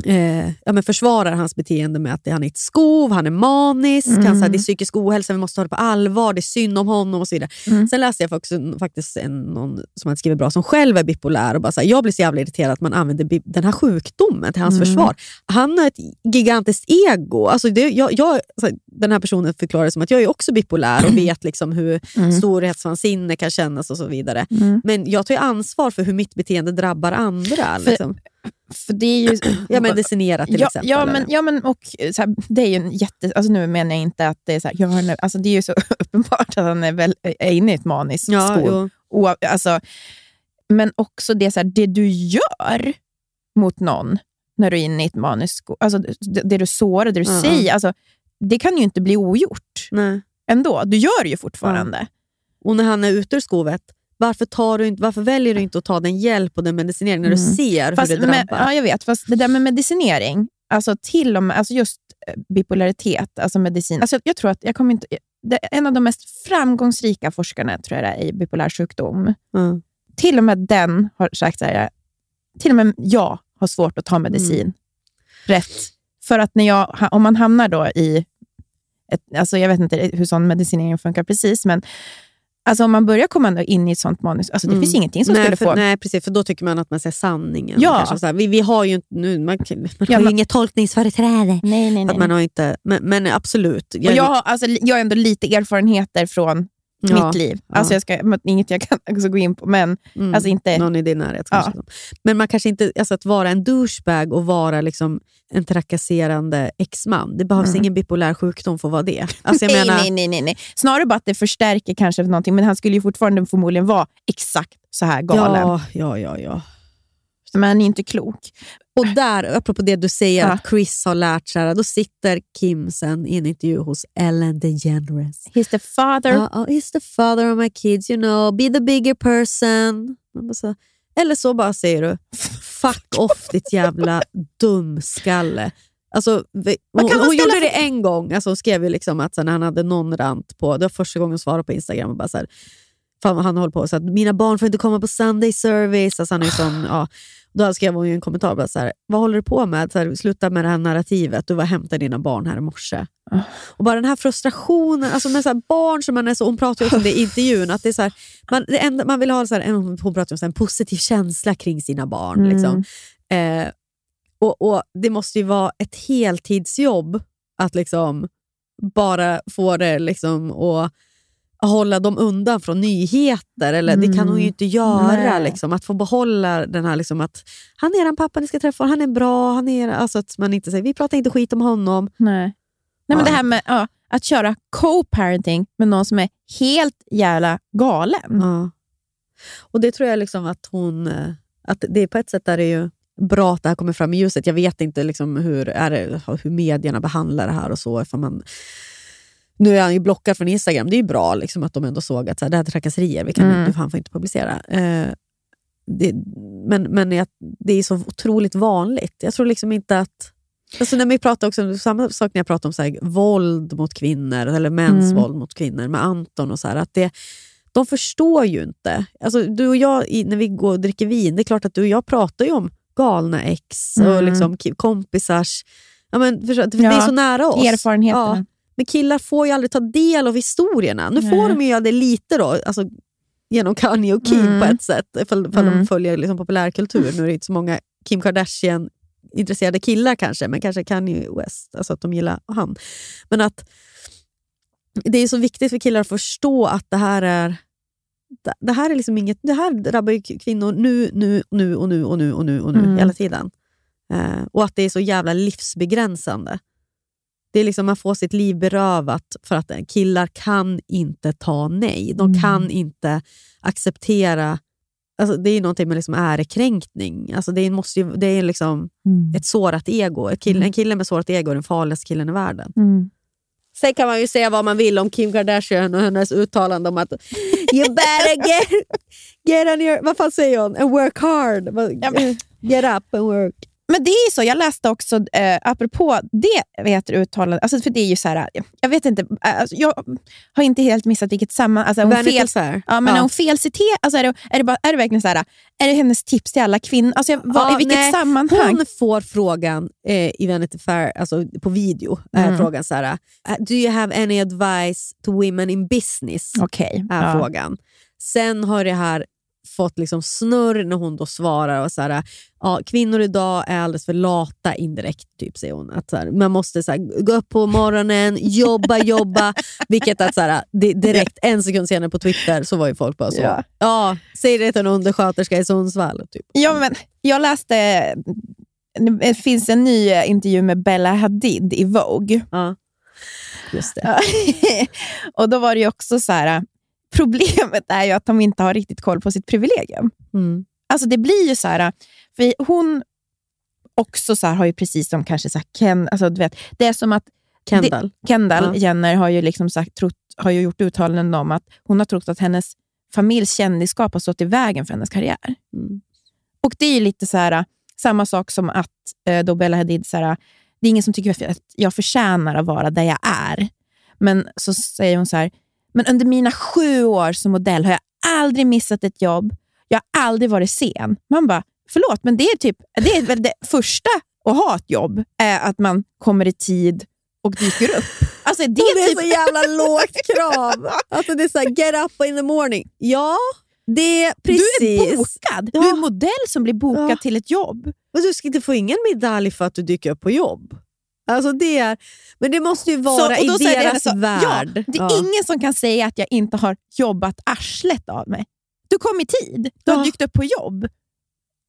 eh, ja, men försvarar hans beteende med att han är ett skov, han är manisk, Mm. han, så här, det är psykisk ohälsa, vi måste ta det på allvar, det är synd om honom och så vidare. Mm. Sen läste jag också, faktiskt en, någon som hade skrivit bra som själv är bipolär och bara så här, jag blir så jävla irriterad att man använder den här sjukdomen till hans Mm. försvar. Han har ett gigantiskt ego. Alltså det, jag, jag, här, den här personen förklarar som att jag är också bipolär och vet liksom hur Mm. storhetsvansinne kan kännas och så vidare. Mm. Men jag tar ju ansvar för hur mitt beteende drabbar andra. Liksom. För det är ju... Jag medicinerar till ja, exempel. Ja, eller? men, ja, men och, så här, det är ju en jätte... Alltså, nu menar jag inte att det är så här, jag har, alltså, det är ju så uppenbart att han är, väl, är inne i ett maniskt ja. Och, alltså, men också det, så här, det du gör mot någon när du är inne i ett maniskt skov, alltså, det, det du sårar, det du Ja, ja. säger, alltså, det kan ju inte bli ogjort Nej. ändå. Du gör det ju fortfarande. Och när han är ute ur skovet, varför, tar du inte, varför väljer du inte att ta den hjälp och den medicinering när du Mm. ser Fast, hur det drabbar? ja, jag vet. Fast det där med medicinering, alltså till och med, alltså just eh, bipolaritet, alltså medicin. Alltså jag, jag tror att jag kommer inte... Det en av de mest framgångsrika forskarna tror jag är, i bipolär sjukdom. Mm. Till och med den har sagt så här, till och med jag har svårt att ta medicin Mm. rätt. För att när jag, om man hamnar då i, ett, alltså jag vet inte hur sån medicinering funkar precis, men alltså om man börjar komma in i ett sånt manus, alltså det Mm. finns ingenting som nej, skulle för, få... nej, precis. För då tycker man att man säger sanningen. Ja. Kanske så här. Vi, vi har ju inte, nu, man, man Ja, har inget tolkningsföreträde. Nej, nej, nej. Att man har inte, men, men absolut. Och jag, har, alltså, jag har ändå lite erfarenheter från ja, mitt liv. ja. Alltså, jag ska, inget jag kan också gå in på, men mm, alltså inte... någon i din närhet. Ja. kanske. Men man kanske inte, alltså att vara en douchebag och vara liksom en trakasserande exman, det behövs Mm. ingen bipolär sjukdom för att vara det. Alltså jag nej, menar, nej, nej, nej, nej. Snarare bara att det förstärker kanske någonting, men han skulle ju fortfarande förmodligen vara exakt så här galen. Ja, ja, ja, ja. Men han är inte klok. Och där, apropå det du säger, Ja. att Chris har lärt sig, då sitter Kim sen i en intervju hos Ellen DeGeneres. He's the father. Uh, oh, he's the father of my kids, you know, be the bigger person. Så, eller så bara säger du, fuck off ditt jävla dumskalle. Alltså, vi, hon hon gjorde det en gång, alltså, hon skrev ju liksom att när han hade någon rant på, det var första gången hon svarade på Instagram, och bara så här, fan, han håller på så att mina barn får inte komma på Sunday service. Alltså han är sån, ja. Då skrev hon ju en kommentar, bara så här, vad håller du på med? Så här, Sluta med det här narrativet, du var och hämtade dina barn här i morse. Ah. Och bara den här frustrationen, alltså med så här barn som man är så, hon pratar ju också om det i intervjun, att det är så här, man, det enda, man vill ha så här, en- hon pratar om så en positiv känsla kring sina barn. Mm. Liksom. Eh, och, och Det måste ju vara ett heltidsjobb att liksom bara få det liksom att hålla dem undan från nyheter. Eller, Det kan hon ju inte göra. Liksom, att få behålla den här liksom, att han är er pappa ni ska träffa, han är bra. Han är, alltså att man inte säger vi pratar inte skit om honom. Nej. Nej, men det här med ja, att köra co-parenting med någon som är helt jävla galen. Ja. Och det tror jag liksom att hon... eh, Att det på ett sätt är det ju bra att det här kommer fram i ljuset. Jag vet inte liksom hur, är det, hur medierna behandlar det här och så. Ifall man, nu är han ju blockad från Instagram. Det är ju bra liksom att de ändå såg att så här, det här är trakasserier. Vi kan, Mm. du, han får inte publicera. Eh, det, men men det är så otroligt vanligt. Jag tror liksom inte att... Alltså när vi pratar också, samma sak när jag pratar om så här, våld mot kvinnor, eller mäns Mm. våld mot kvinnor med Anton. och så här, att det, De förstår ju inte. Alltså, du och jag, när vi går och dricker vin, det är klart att du och jag pratar ju om galna ex och Mm. liksom ki- kompisars... Ja, men, förstå, det är Ja, så nära oss. Erfarenheterna. Ja. Men killar får ju aldrig ta del av historierna. Nu får Nej. de ju göra det lite då, alltså, genom Kanye och Kim Mm. på ett sätt, ifall, ifall de Mm. följer liksom populärkultur. Nu är det inte så många Kim Kardashian-intresserade killar kanske, men kanske Kanye West, alltså att de gillar han. Men att det är så viktigt för killar att förstå att det här är det- det här är liksom inget, det här drabbar ju kvinnor nu, nu, nu och nu och nu och nu och nu Mm. hela tiden. Eh, och att det är så jävla livsbegränsande. Det är liksom Man får sitt liv berövat för att killar kan inte ta nej. De Mm. kan inte acceptera... Alltså det är någonting med liksom ärekränkning. Alltså det, måste ju, det är liksom Mm. ett sårat ego. Ett kille, Mm. En kille med sårat ego är den farligaste killen i världen. Mm. Sen kan man ju säga vad man vill om Kim Kardashian och hennes uttalande om att you better get, get on your... Vad fan säger hon? And work hard. Get up and work. Men det är ju så, jag läste också, eh, apropå det vet du, uttalande, alltså för det är ju så här, jag vet inte, alltså, jag har inte helt missat vilket samman... Alltså, hon fel, ja, men Ja. Hon felciterar, alltså är, det, är, det bara, är det verkligen så här, är det hennes tips till alla kvinnor? Alltså, jag, vad, Ja, I vilket nej, sammanhang? Hon får frågan eh, i Vanity Fair, alltså på video, Mm. frågan så här, eh, Do you have any advice to women in business? Okej. är ja. frågan. Sen har det här fått liksom snurr när hon då svarar. Och så här, ja, kvinnor idag är alldeles för lata indirekt, typ, säger hon. Att så här, man måste så här, gå upp på morgonen, jobba, jobba. Vilket att så här, direkt en sekund senare på Twitter så var ju folk bara så. Ja. Ja. säg det till en undersköterska i Sundsvall. Typ. Ja, men jag läste, det finns en ny intervju med Bella Hadid i Vogue. Ja. Just det. Och då var det också så här, problemet är ju att de inte har riktigt koll på sitt privilegium. Mm. Alltså det blir ju så här, för hon också så här, har ju precis som kanske så här, Ken, alltså du vet, det är som att Kendall. Kendall Ja. Jenner har ju, liksom sagt, trott, har ju gjort uttalanden om att hon har trott att hennes familjs kändisskap har stått i vägen för hennes karriär. Mm. Och det är ju lite så här, samma sak som att eh, då Bella Hadid, så här, det är ingen som tycker att jag förtjänar att vara där jag är. Men så säger hon så här, men under mina sju år som modell har jag aldrig missat ett jobb. Jag har aldrig varit sen. Man bara, förlåt, men det är, typ, det är väl det första att ha ett jobb, är att man kommer i tid och dyker upp. Alltså, det, Det är är typ, så jävla lågt krav. Alltså det är så här, get up in the morning. Ja, det är precis. Du är bokad. Du Ja. är modell som blir bokad Ja. till ett jobb. Men du ska inte få ingen medalj för att du dyker upp på jobb. Alltså det är, men det måste ju vara Så- i deras så, värld. Ja, det är Ja. ingen som kan säga att jag inte har jobbat arslet av mig. Du kom i tid. Du har Ja. dykt upp på jobb.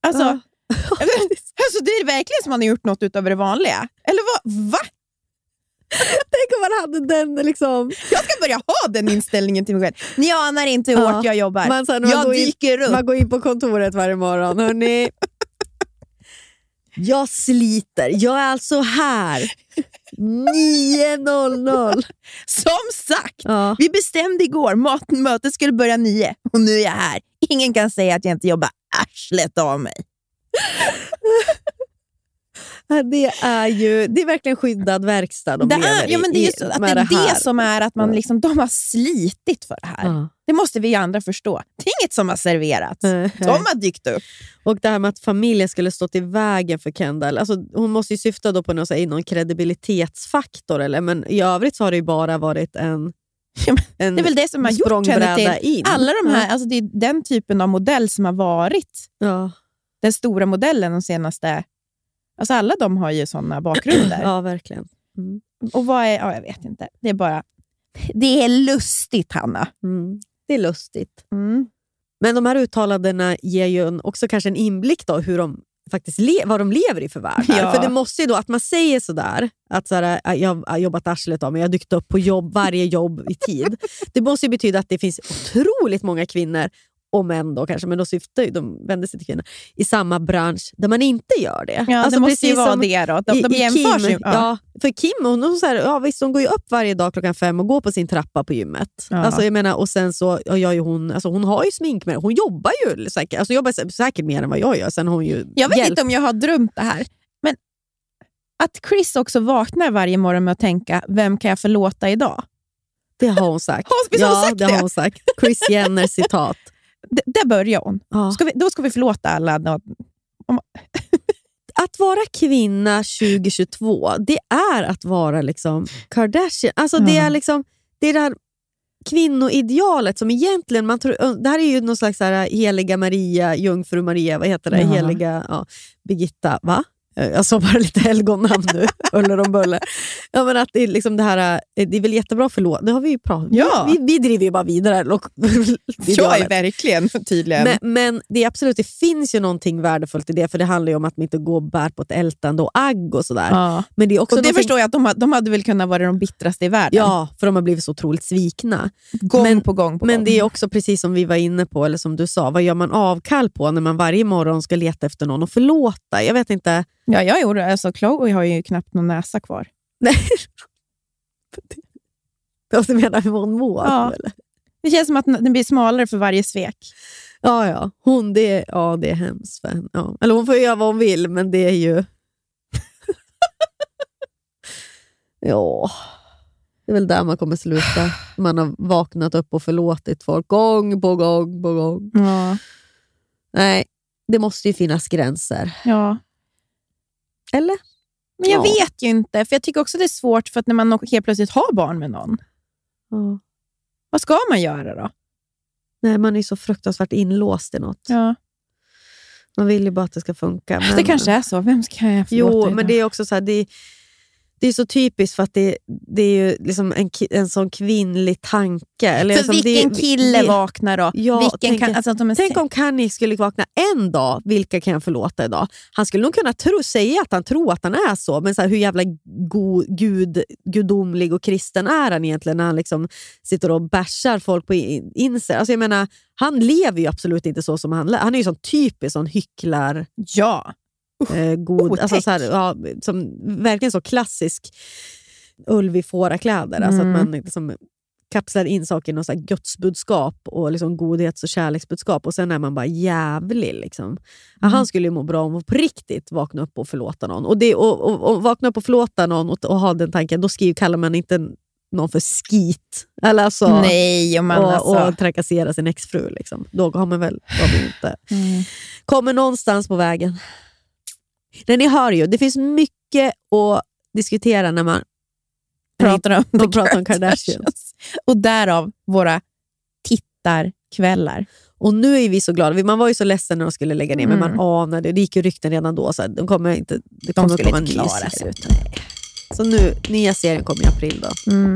Alltså, Ja. alltså, det är verkligen som man har gjort något utöver det vanliga. Eller vad? Va? Tänk om man hade den liksom... Jag ska börja ha den inställningen till mig själv. Ni anar inte hur Ja. hårt jag jobbar. Man, så man jag går in- dyker upp. Man går in på kontoret varje morgon. Hörrni, jag sliter. Jag är alltså här 9.00. Som sagt, Ja. vi bestämde igår mat- mötet skulle börja nio och nu är jag här. Ingen kan säga att jag inte jobbar arslet av mig. Det är ju det är verkligen skyddad verkstad de Det lever är, ja, men det är i, så, att det är det, här. som är att man liksom, de har slitit för det här. Ja. Det måste vi andra förstå. Det är inget som har serverats. De har dykt upp. Och det här med att familjen skulle stått i vägen för Kendall. Alltså, hon måste ju syfta då på någon, här, någon kredibilitetsfaktor, eller? men i övrigt så har det ju bara varit en, Ja, en Det är väl det som har gjort henne till... in. Alla de här, alltså det är den typen av modell som har varit Ja. den stora modellen de senaste... Alltså alla de har ju sådana bakgrunder. ja, verkligen. Mm. Och vad är... Ja, jag vet inte. Det är bara... Det är lustigt, Hanna. Mm. Det är lustigt. Mm. Men de här uttalandena ger ju också kanske en inblick då hur de faktiskt vad de lever i för världar. Ja. För det måste ju då, att man säger sådär, att sådär, "Ah, jag har jobbat arslet av mig, jag har dykt upp på jobb, varje jobb i tid. Det måste ju betyda att det finns otroligt många kvinnor, och män då kanske, men då syftar ju, de vänder sig till kvinnor, i samma bransch där man inte gör det. Ja, Alltså det måste ju vara det då. De, i- de jämförs Kim, ju. Ja. för Kim hon, hon, så här, ja, visst, hon går ju upp varje dag klockan fem och går på sin trappa på gymmet. Ja. Alltså, jag menar, och sen så ja, gör ju hon, alltså, hon har ju smink med Hon jobbar ju säkert, alltså, jobbar sä- säkert mer än vad jag gör. Sen hon ju Jag vet hjälp. inte om jag har drömt det här, men att Chris också vaknar varje morgon med att tänka, vem kan jag förlåta idag? Det har hon sagt. Har- visst har hon ja, sagt det det? har hon sagt. Chris Jenner citat. Där börjar hon. Ja. Ska vi, då ska vi förlåta alla. Att vara kvinna 2022, det är att vara liksom Kardashian. Alltså, det, Ja. är liksom, det är det här kvinnoidealet som egentligen... Man tror, det här är ju någon slags heliga Maria, jungfru Maria, vad heter det? Ja. Heliga ja, Birgitta, va? Eh, Jag sa bara lite helgonnamn nu, Uller om Buller. Ja, men att det, är liksom det, här, eh, det är väl jättebra för låt. Det har vi ju pratat Ja. vi, vi driver ju bara vidare. lo- Jag är verkligen tydligen. Men, men det är absolut, det finns ju någonting värdefullt i det, för det handlar ju om att man inte går och bär på ett ältande och agg och sådär. ja. Men det är också Och det någonting- förstår jag att de, de hade väl kunnat vara de bittraste i världen. Ja, för de har blivit så otroligt svikna. gång men- på gång på Men gång. det är också precis som vi var inne på, eller som du sa, vad gör man avkall på när man varje morgon ska leta efter någon och förlåta? Jag vet inte. Ja, jag gjorde alltså, Chloe har ju knappt någon näsa kvar. Nej. Du menar hur hon mår? Ja. Eller? Det känns som att den blir smalare för varje svek. ja, ja. Hon, det, ja, det är hemskt för henne. Ja. Eller hon får göra vad hon vill, men det är ju... ja, det är väl där man kommer sluta. Man har vaknat upp och förlåtit folk gång på gång på gång. Ja. Nej, det måste ju finnas gränser. ja. Eller? Men jag Ja. vet ju inte, för jag tycker också det är svårt för att när man helt plötsligt har barn med någon, Ja. vad ska man göra då? Nej, man är så fruktansvärt inlåst i något. Ja. Man vill ju bara att det ska funka. Men... Det kanske är så. Vem ska jag förlåta Jo, idag? men det är också så här, det, det är så typiskt för att det, det är ju liksom en, en sån kvinnlig tanke. Eller För liksom vilken det, kille det, vaknar då? Ja, vilken tänk- kan, alltså, Tänk om Kanye skulle vakna en dag, vilka kan jag förlåta idag? Han skulle nog kunna tro, säga att han tror att han är så, men så här, hur jävla go, gud, gudomlig och kristen är han egentligen när han liksom sitter och bashar folk på in- Insta? Alltså jag menar, han lever ju absolut inte så som han. Han är ju sån typisk sån hycklar... Ja. Eh, god, otäck. alltså så här, ja, som, verkligen så klassisk ulv fårakläder. Alltså att Mm. man liksom kapslar in saker i något så här gudsbudskap och liksom godhets och kärleksbudskap och sen är man bara jävlig. Liksom. Ja, Mm. han skulle ju må bra om att på riktigt vakna upp och förlåta någon. Och, det, och, och, och vakna upp och förlåta någon och, och ha den tanken, då skriver, kallar man inte någon för skit. Eller alltså, Nej, och man och, alltså... och trakassera sin exfru. Liksom. Då har man väl har man inte Mm. kommer någonstans på vägen. Nej, ni hör ju, det finns mycket att diskutera när man pratar om, de The pratar om Kardashians. Och därav våra tittarkvällar. Och nu är vi så glada. Man var ju så ledsen när de skulle lägga ner, men Mm. man anade, det gick ju rykten redan då, så de kommer inte, det De kommer skulle komma inte klara sig Så nu, nya serien kommer i april då. Mm.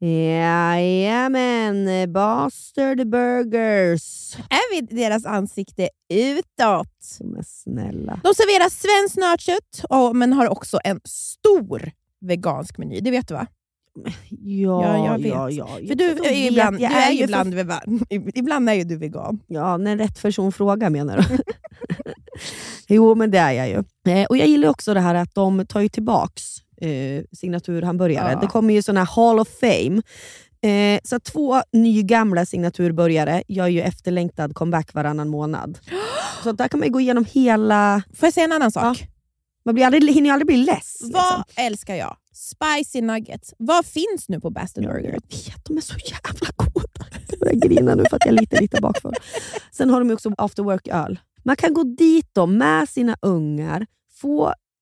Jajamän, Bastard Burgers. Är vi deras ansikte utåt? Är snälla. De serverar svenskt nötkött, men har också en stor vegansk meny. Det vet du va? Ja, Ja, jag vet. ja, ja. För du är vet, ibland, jag du är ju för- ibland, vegan. ibland är ju du vegan. Ja, när rätt person frågar menar du? jo, men det är jag ju. Eh, och Jag gillar också det här att de tar ju tillbaks signaturhamburgare. Ja. Det kommer ju såna här Hall of Fame. Eh, så två nygamla signaturburgare gör ju efterlängtad comeback varannan månad. Så där kan man gå igenom hela... Får jag säga en annan sak? Man blir aldrig, hinner ju aldrig bli less. Vad liksom. älskar jag? Spicy nuggets. Vad finns nu på Ja, Burger? Jag vet, de är så jävla goda. Jag börjar grina nu för att jag är lite, lite bakfull. Sen har de också after work-öl. Man kan gå dit då med sina ungar, få,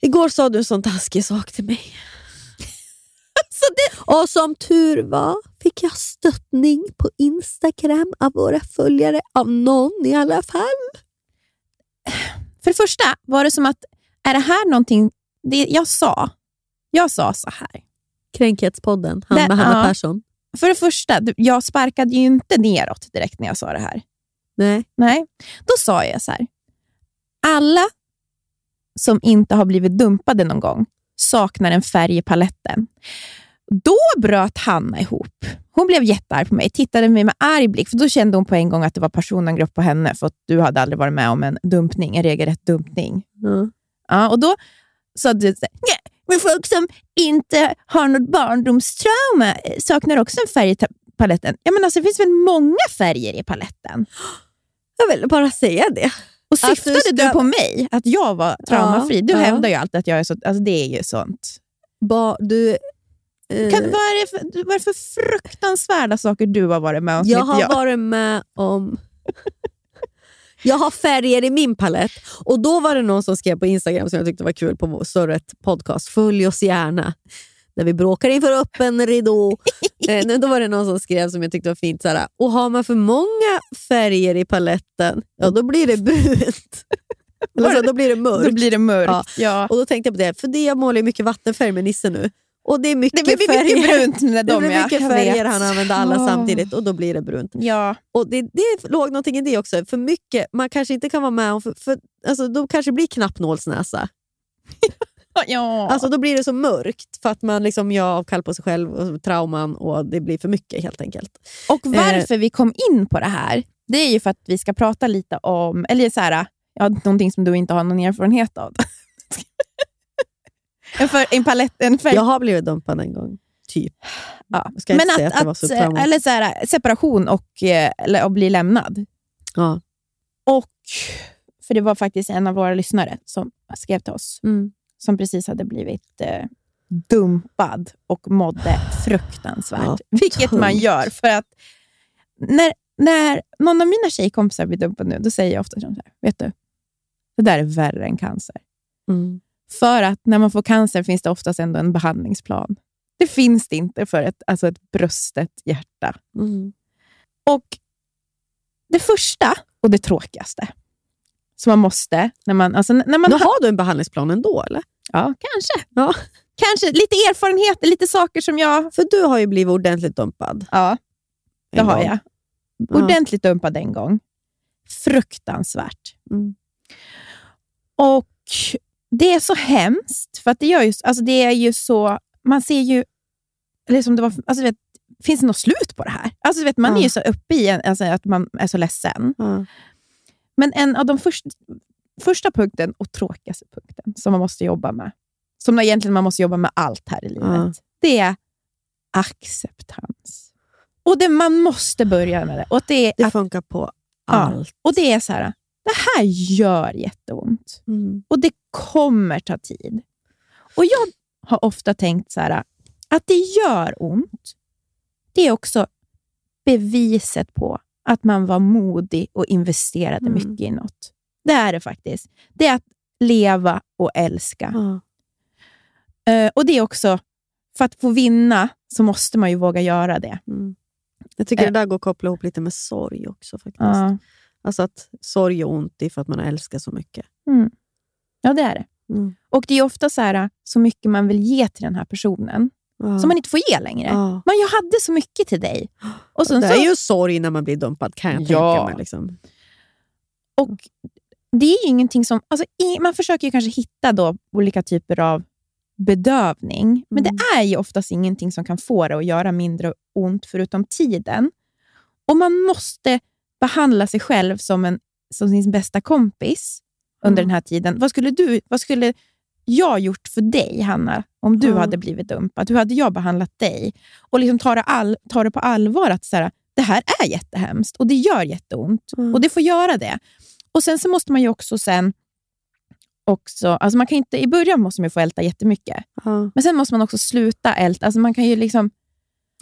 Igår sa du en sån taskig sak till mig. Det, Och som tur var fick jag stöttning på Instagram av våra följare, av någon i alla fall. för det första var det som att, är det här någonting, det jag sa, jag sa så här. Kränkhetspodden, han med Hanna ja. Persson. För det första, jag sparkade ju inte neråt direkt när jag sa det här. Nej. Nej, då sa jag så här. Alla som inte har blivit dumpade någon gång saknar en färg i paletten. Då bröt Hanna ihop. Hon blev jättearg på mig, tittade på mig med arg blick, för då kände hon på en gång att det var personangrepp på henne, för att du hade aldrig varit med om en dumpning, en regelrätt dumpning. Ja. Ja, och då sa du så här, "Nej, men folk som inte har något barndomstrauma eh, saknar också en färg i paletten. Ja, men alltså, det finns väl många färger i paletten? Jag ville bara säga det. Och du syftade du, ska- på mig, att jag var traumafri? Du ja. hävdar ju alltid att jag är så... Alltså det är ju sånt. Ba, du, eh, Kan, vad, är det för, vad är för fruktansvärda saker du har varit med om jag har jag? varit med om... jag har färger i min palett. Och Då var det någon som skrev på Instagram som jag tyckte var kul på Surret podcast. Följ oss gärna. Där vi bråkar inför öppen ridå. eh, då var det någon som skrev som jag tyckte var fint. Såhär, och har man för många färger i paletten, ja då blir det brunt. Eller så, då blir det mörkt. Då blir det mörkt. Ja. Ja. Och då tänkte jag på det, för det jag målar ju mycket vattenfärg med Nisse nu. Och det är mycket Det blir färger. mycket brunt när Det de blir ja, mycket jag färger vet. han använder alla Åh. samtidigt och då blir det brunt. Ja. Och det, det låg någonting i det också. För mycket, man kanske inte kan vara med om, för, för, alltså, då kanske det blir knappnålsnäsa. ja. Alltså, då blir det så mörkt för att man liksom gör avkall på sig själv och trauman och det blir för mycket helt enkelt. Och varför vi kom in på det här, det är ju för att vi ska prata lite om, eller så här, ja, någonting som du inte har någon erfarenhet av. en, för, en palett, en färg. Jag har blivit dumpad en gång, typ. ja. ska Men säga att, att att, så eh, eller så här, separation och, eh, eller att bli lämnad. Ja. Och, för det var faktiskt en av våra lyssnare som skrev till oss, Mm. Som precis hade blivit eh, dumpad och mådde fruktansvärt. Ja, Vilket man gör. För att när, när någon av mina tjejkompisar blir dumpad nu, då säger jag ofta så här, vet du, det där är värre än cancer. Mm. För att när man får cancer finns det oftast ändå en behandlingsplan. Det finns det inte för ett, alltså ett brustet hjärta. Mm. Och det första och det tråkigaste som man måste... När man, alltså när man Men har, du en behandlingsplan ändå eller? ja, kanske. Ja. kanske. Lite erfarenheter, lite saker som jag... För du har ju blivit ordentligt dumpad. Ja, det en har gång. jag. Ja. Ordentligt dumpad en gång. Fruktansvärt. Mm. Och det är så hemskt, för att det, gör ju, alltså det är ju så... Man ser ju... Eller som det var, alltså vet, finns det något slut på det här? Alltså vet, man Ja. är ju så uppe i en, alltså att man är så ledsen. Ja. Men en av de först, första punkten och tråkigaste punkten som man måste jobba med, som egentligen man måste jobba med allt här i livet, Ja. det är acceptans. Och det, Man måste börja med det. Och det är, Det att, funkar på ja, allt. och det är så här, det här gör jätteont. Mm. Och det kommer ta tid. Och Jag har ofta tänkt så här, att det gör ont. Det är också beviset på att man var modig och investerade Mm. mycket i något. Det är det faktiskt. Det är att leva och älska. Ja. Eh, och det är också, för att få vinna så måste man ju våga göra det. Mm. Jag tycker Eh. det där går att koppla ihop lite med sorg också. faktiskt. Ja, Alltså att sorg och ont är för att man älskar så mycket. mm. ja det är det. Mm. Och det är ofta så, här, så mycket man vill ge till den här personen, Ja. som man inte får ge längre. ja. Men jag hade så mycket till dig. Och sen det så, är ju sorg när man blir dumpad kan jag Ja. tänka mig. Liksom. Och det är ju ingenting som... Alltså, man försöker ju kanske hitta då olika typer av bedövning, men Mm. det är ju oftast ingenting som kan få det att göra mindre ont förutom tiden. Och man måste behandla sig själv som, en, som sin bästa kompis under Mm. den här tiden. Vad skulle, du, vad skulle jag gjort för dig, Hanna, om du Ja. hade blivit dumpad? Hur hade jag behandlat dig? Och liksom ta, det all, ta det på allvar att så här, det här är jättehemskt och det gör jätteont. Mm. Och det får göra det. Och Sen så måste man ju också sen... Också, alltså man kan inte, I början måste man få älta jättemycket, Ja. men sen måste man också sluta älta. Alltså man kan ju liksom...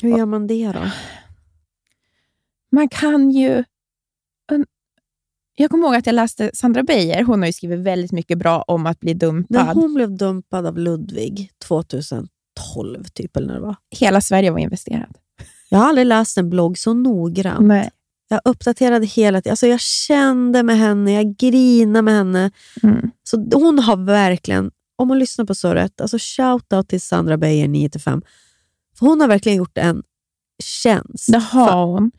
Hur gör man det då? Man kan ju... Jag kommer ihåg att jag läste Sandra Beijer. Hon har skrivit väldigt mycket bra om att bli När dumpad. hon blev dumpad av Ludvig 2012, typ, eller när det var. Hela Sverige var investerad. Jag har aldrig läst en blogg så noggrant. Nej. Jag uppdaterade hela tiden. Alltså jag kände med henne, jag grinade med henne. Mm. Så hon har verkligen, om man lyssnar på surret, alltså shout-out till Sandra Beijer 9-5. För hon har verkligen gjort en tjänst. Det har hon.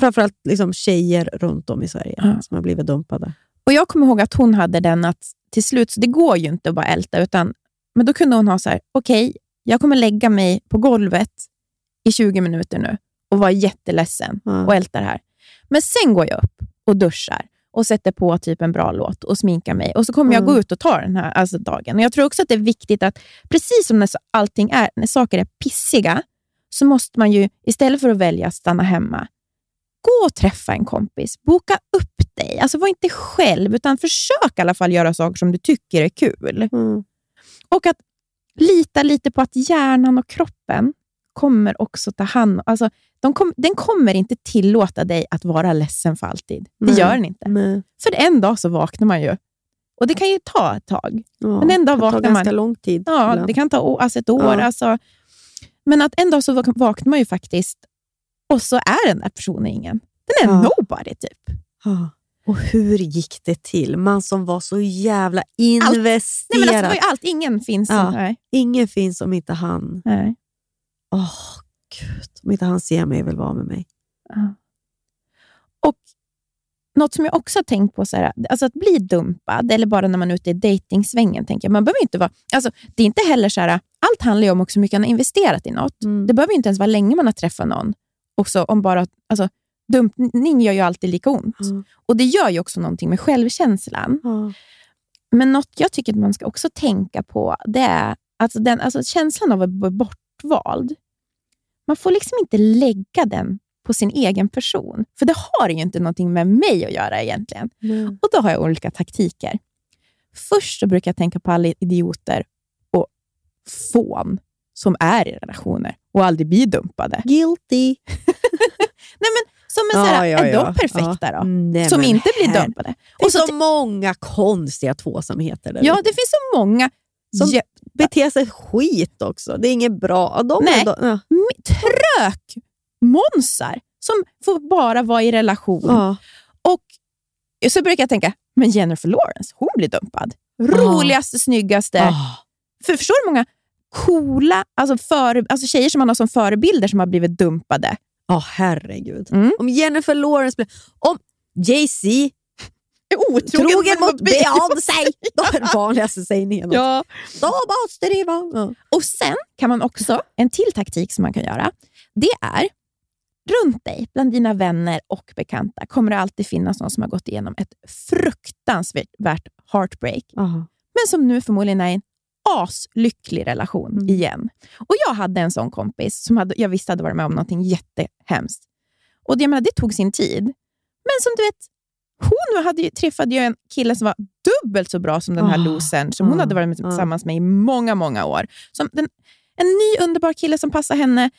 Framförallt liksom tjejer runt om i Sverige Ja. som har blivit dumpade. Och Jag kommer ihåg att hon hade den att till slut, så det går ju inte att bara älta, utan, men då kunde hon ha så här, okej, jag kommer lägga mig på golvet i 20 minuter nu och vara jätteledsen Ja. och älta det här. Men sen går jag upp och duschar och sätter på typ en bra låt och sminkar mig. Och så kommer jag Mm. gå ut och ta den här alltså, dagen. Och Jag tror också att det är viktigt att, precis som när allting är, när saker är pissiga, så måste man ju istället för att välja att stanna hemma, gå och träffa en kompis. Boka upp dig. Alltså var inte själv, utan försök i alla fall göra saker som du tycker är kul. Mm. Och att lita lite på att hjärnan och kroppen kommer också ta hand alltså, de kom, Den kommer inte tillåta dig att vara ledsen för alltid. Det Nej. gör den inte. Men, För en dag så vaknar man ju. Och det kan ju ta ett tag. ja, Men en dag det kan ta vaknar ganska man- lång tid. Ja, ibland. det kan ta alltså ett år. Ja. Alltså. Men att en dag så vak- vaknar man ju faktiskt och så är den där personen ingen. Den är Ja. nobody typ. Ja. Och hur gick det till? Man som var så jävla Nej, investerad. men alltså, det var ju allt. Ingen finns. Ja. Nej. Ingen finns om inte han. Nej. Åh, gud. Om inte han ser mig vill vara med mig. Ja. Och något som jag också har tänkt på, så här, alltså att bli dumpad, eller bara när man är ute i dejtingsvängen, tänker jag, man behöver inte vara... Alltså, det är inte heller så här, allt handlar ju om också hur mycket man har investerat i något. Mm. Det behöver inte ens vara länge man har träffat någon. Också om bara, alltså, dumpning gör ju alltid lika ont. Ja. Och det gör ju också någonting med självkänslan. Ja. Men något jag tycker att man ska också tänka på, det är alltså den, alltså känslan av att bli bortvald. Man får liksom inte lägga den på sin egen person. För det har ju inte någonting med mig att göra egentligen. Nej. Och Då har jag olika taktiker. Först så brukar jag tänka på alla idioter och fån som är i relationer och aldrig blir dumpade. Guilty. Nej, men som en så här, är de perfekta Ja. då? Nej, som inte blir här- dumpade. Det finns så så många konstiga tvåsamheter där Ja, det finns så många Som Ja, beter sig skit också. Det är inget bra. De Nej. Är då, ja. trökmånsar som får bara vara i relation. Ja. Och så brukar jag tänka, men Jennifer Lawrence, hon blir dumpad. Roligaste, snyggaste. Ah. För förstår du hur många coola alltså före, alltså tjejer som man har som förebilder som har blivit dumpade? Ja, herregud. Mm. Om Jennifer Lawrence blev... Om Jay-Z Otrogen, trogen mot Beyoncé, då är vanligaste sägningen. Ja. Då måste det vara... Ja. Och sen kan man också, en till taktik som man kan göra, det är runt dig, bland dina vänner och bekanta, kommer det alltid finnas någon som har gått igenom ett fruktansvärt heartbreak, Aha. men som nu förmodligen är i en aslycklig relation Mm. igen. Och Jag hade en sån kompis som hade, jag visste hade varit med om något jättehemskt. Och det, jag menar, det tog sin tid. Men som du vet, hon hade ju, träffade ju en kille som var dubbelt så bra som den här Ah, losern som hon ah, hade varit med, ah. tillsammans med i många, många år. Som den, en ny underbar kille som passar henne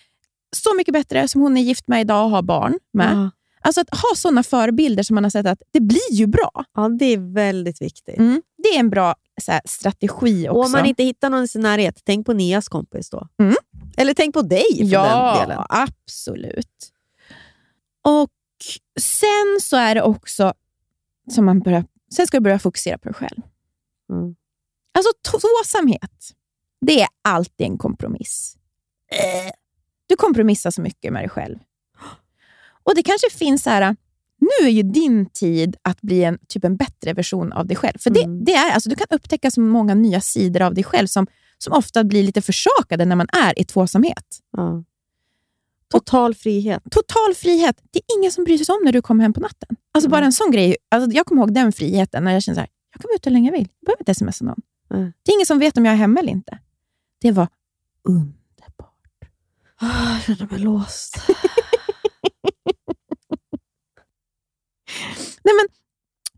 så mycket bättre, som hon är gift med idag och har barn med. Ja. Alltså att ha sådana förebilder som man har sett att det blir ju bra. ja, det är väldigt viktigt. Mm. Det är en bra här, strategi också. Och om man inte hittar någon i sin närhet, tänk på Nias kompis då. Mm. Eller tänk på dig för ja, den delen. absolut. Och Sen så är det också som man börjar, sen ska du börja fokusera på dig själv. Mm. Alltså tvåsamhet, det är alltid en kompromiss. Du kompromissar så mycket med dig själv. Och det kanske finns så här, nu är ju din tid att bli en, typ en bättre version av dig själv. För Mm. det, det är, alltså, Du kan upptäcka så många nya sidor av dig själv som, som ofta blir lite försakade när man är i tvåsamhet. Ja. Total frihet. Total frihet. Det är ingen som bryr sig om när du kommer hem på natten. Alltså Mm. bara en sån grej. Alltså jag kommer ihåg den friheten när jag kände så här, jag kan vara ute hur länge jag vill. Jag behöver inte smsa någon. Mm. Det är ingen som vet om jag är hemma eller inte. Det var underbart. Ah, Jag känner mig låst. Nej, men,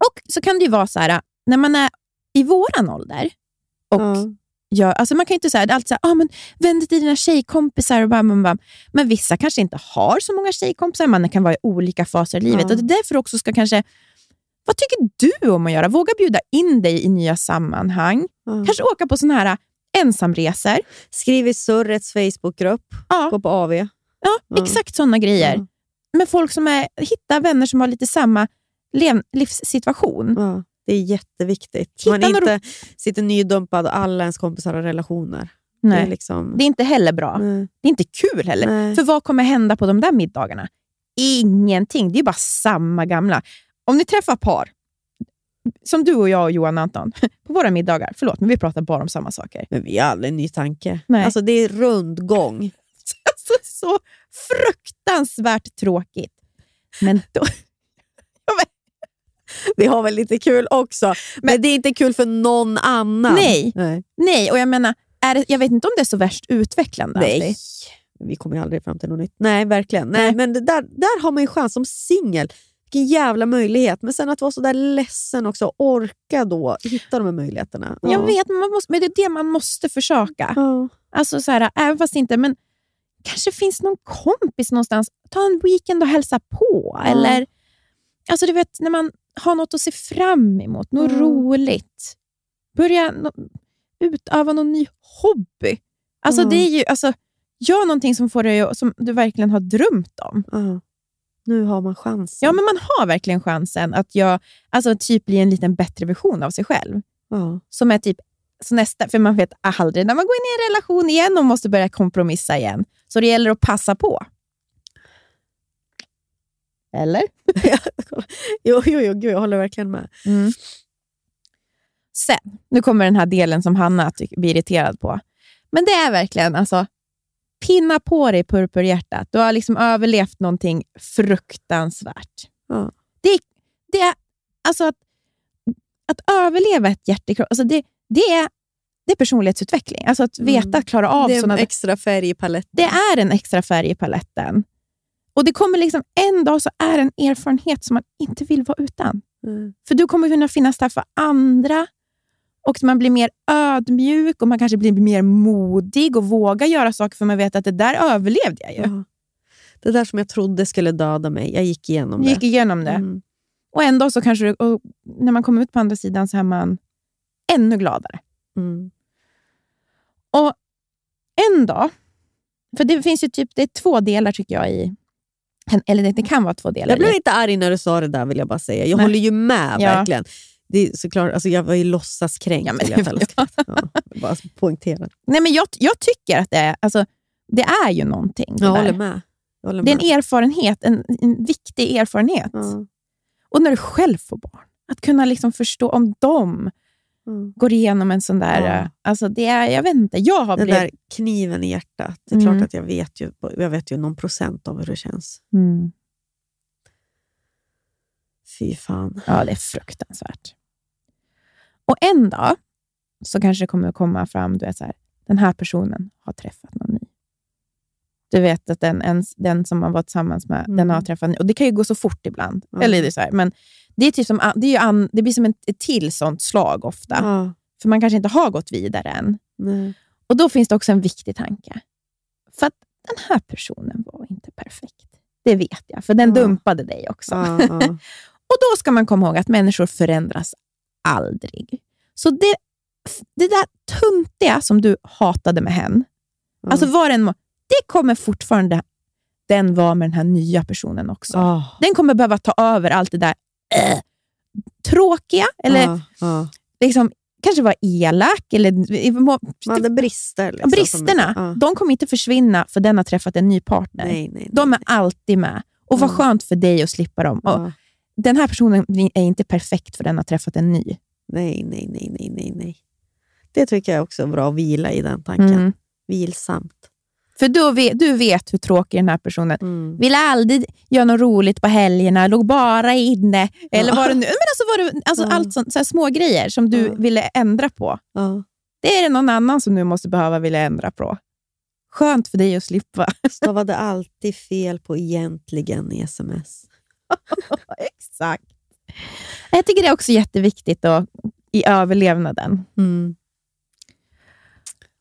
och så kan det ju vara så här, när man är i våran ålder och Ja. gör, alltså man kan inte säga alltid säga, ah, men vänd dig till dina tjejkompisar och bam, bam, bam. Men vissa kanske inte har så många tjejkompisar. Man kan vara i olika faser i livet. Ja. Och det är därför också ska kanske, vad tycker du om att göra? Våga bjuda in dig i nya sammanhang. Ja. Kanske åka på såna här ensamresor. Skriv i Surrets Facebookgrupp. Ja, Gå på AV. ja, Ja. exakt sådana grejer. Med folk som är, hitta vänner som har lite samma lev, livssituation. Ja. Det är jätteviktigt. Hitta Man några- inte sitter nydumpad och alla ens kompisar har relationer. Det Nej. är liksom... Det är inte heller bra. Nej. Det är inte kul heller. Nej. För vad kommer hända på de där middagarna? Ingenting. Det är bara samma gamla. Om ni träffar par, som du och jag och Johan Anton, på våra middagar, förlåt, men vi pratar bara om samma saker. Men vi har aldrig en ny tanke. Nej. Alltså det är rundgång. Alltså, så fruktansvärt tråkigt. Men då... Vi har väl lite kul också, men, det är inte kul för någon annan. Nej. Nej. Nej, och jag menar, är det, jag vet inte om det är så värst utvecklande. Nej. alltid. Vi kommer ju aldrig fram till något nytt. Nej, verkligen. Nej, Nej. Men där, där har man ju chans som singel. Vilken jävla möjlighet. Men sen att vara så där ledsen också. Orka då hitta de här möjligheterna. Ja. Jag vet, men, man måste, men det är det man måste försöka. Ja. Alltså så här, även fast inte, men kanske finns någon kompis någonstans. Ta en weekend och hälsa på. Ja. Eller, alltså du vet, när man har något att se fram emot, något Mm. roligt. Börja no, utöva någon ny hobby. Alltså Mm. det är ju, alltså, gör någonting som, får dig, som du verkligen har drömt om. Nu har man chansen. Ja, men man har verkligen chansen att jag, alltså, typ bli en liten bättre version av sig själv. Som är typ, så nästa, för man vet aldrig när man går in i en relation igen och måste börja kompromissa igen. Så det gäller att passa på. Eller? Jo, jo, jo, gud, jag håller verkligen med. Mm. Sen, nu kommer den här delen som Hanna blir irriterad på. Men det är verkligen, alltså, pinna på dig purpurhjärtat. Du har liksom överlevt någonting fruktansvärt. Ja. Det, är- det är, alltså att, att överleva ett hjärtekross, alltså det, det, är, det är personlighetsutveckling. Alltså att veta, Mm. att klara av det är en sådana extra färg i paletten. det är en extra färg i paletten. Och det kommer liksom en dag så är en erfarenhet som man inte vill vara utan. Mm. För du kommer kunna finnas där för andra och man blir mer ödmjuk och man kanske blir mer modig och vågar göra saker för man vet att det där överlevde jag ju. Ja. Det där som jag trodde skulle döda mig, jag gick igenom det. gick igenom det. Mm. Och en dag så kanske du, när man kommer ut på andra sidan så är man ännu gladare. Mm. Och en dag, för det finns ju typ det är två delar tycker jag i, eller det, kan vara två delar. Jag blev i. inte arg när du sa det där vill jag bara säga. Jag Nej. håller ju med Ja. verkligen. Det är såklart, alltså jag var ju låtsaskränkt. Ja, men jag skratt. ja, bara poängtera. Nej, men jag, jag tycker att det är, alltså, det är ju någonting. Jag håller med. Jag håller Det är med. en erfarenhet, en, en viktig erfarenhet. Ja. Och när du själv får barn, att kunna liksom förstå om de Mm. går igenom en sån där... Ja. eh, Alltså det är, jag vet inte, jag har Den blivit... där kniven i hjärtat. Det är Mm. klart att jag vet, ju, jag vet ju någon procent av hur det känns. Mm. Fy fan. Ja, det är fruktansvärt. Och en dag så kanske det kommer komma fram, du vet, så här, den här personen har träffat någon ny. Du vet att den, ens, den som man var tillsammans med, den Mm. har träffat en ny. Och det kan ju gå så fort ibland. Ja. Eller det så här, men det, är typ som, det, är an, det blir som ett, ett till sånt slag ofta. Ja. För man kanske inte har gått vidare än. Nej. Och då finns det också en viktig tanke. För att den här personen var inte perfekt. Det vet jag, för den Ja. dumpade dig också. Ja. Och då ska man komma ihåg att människor förändras aldrig. Så det, det där tuntiga som du hatade med hen, Ja. alltså vad den det kommer fortfarande den vara med den här nya personen också. Ah. Den kommer behöva ta över allt det där äh, tråkiga, eller Ja, ja. liksom, kanske vara elak, eller Man hade brister. Liksom, bristerna, ja. de kommer inte försvinna för den har träffat en ny partner. Nej, nej. De är alltid med. Och vad Ja. skönt för dig att slippa dem. Och. Den här personen är inte perfekt för den har träffat en ny. nej, nej, nej, nej, nej, nej. Det tycker jag också är bra att vila i den tanken. Mm. Vilsamt. För då vet, du vet hur tråkig den här personen Mm. Ville aldrig göra något roligt på helgerna, låg bara inne. Eller var det nu? Men alltså var det, alltså Ja. allt sånt, så små grejer som du Ja. ville ändra på. Ja. Det är det någon annan som nu måste behöva vilja ändra på. Skönt för dig att slippa. Stavade alltid fel på egentligen i sms. Exakt. Jag tycker det är också jätteviktigt då, i överlevnaden. Mm.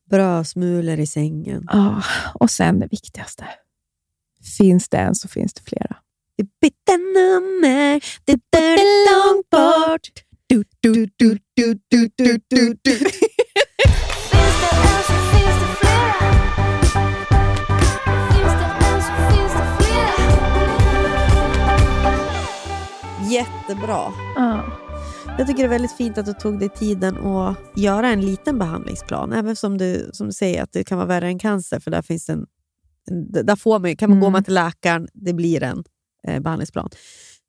Brödsmulor i sängen. Ah, och sen det viktigaste. Finns det en så finns det flera. Vi bytte nummer, det där är långt bort. Du, du, du, du, du, du, du, du. Det det det det. Jättebra. Ah. Jag tycker det är väldigt fint att du tog dig tiden att göra en liten behandlingsplan. Även som du, som du säger att det kan vara värre än cancer, för där finns en, där får man, kan man, Mm. går man till läkaren, det blir en eh, behandlingsplan.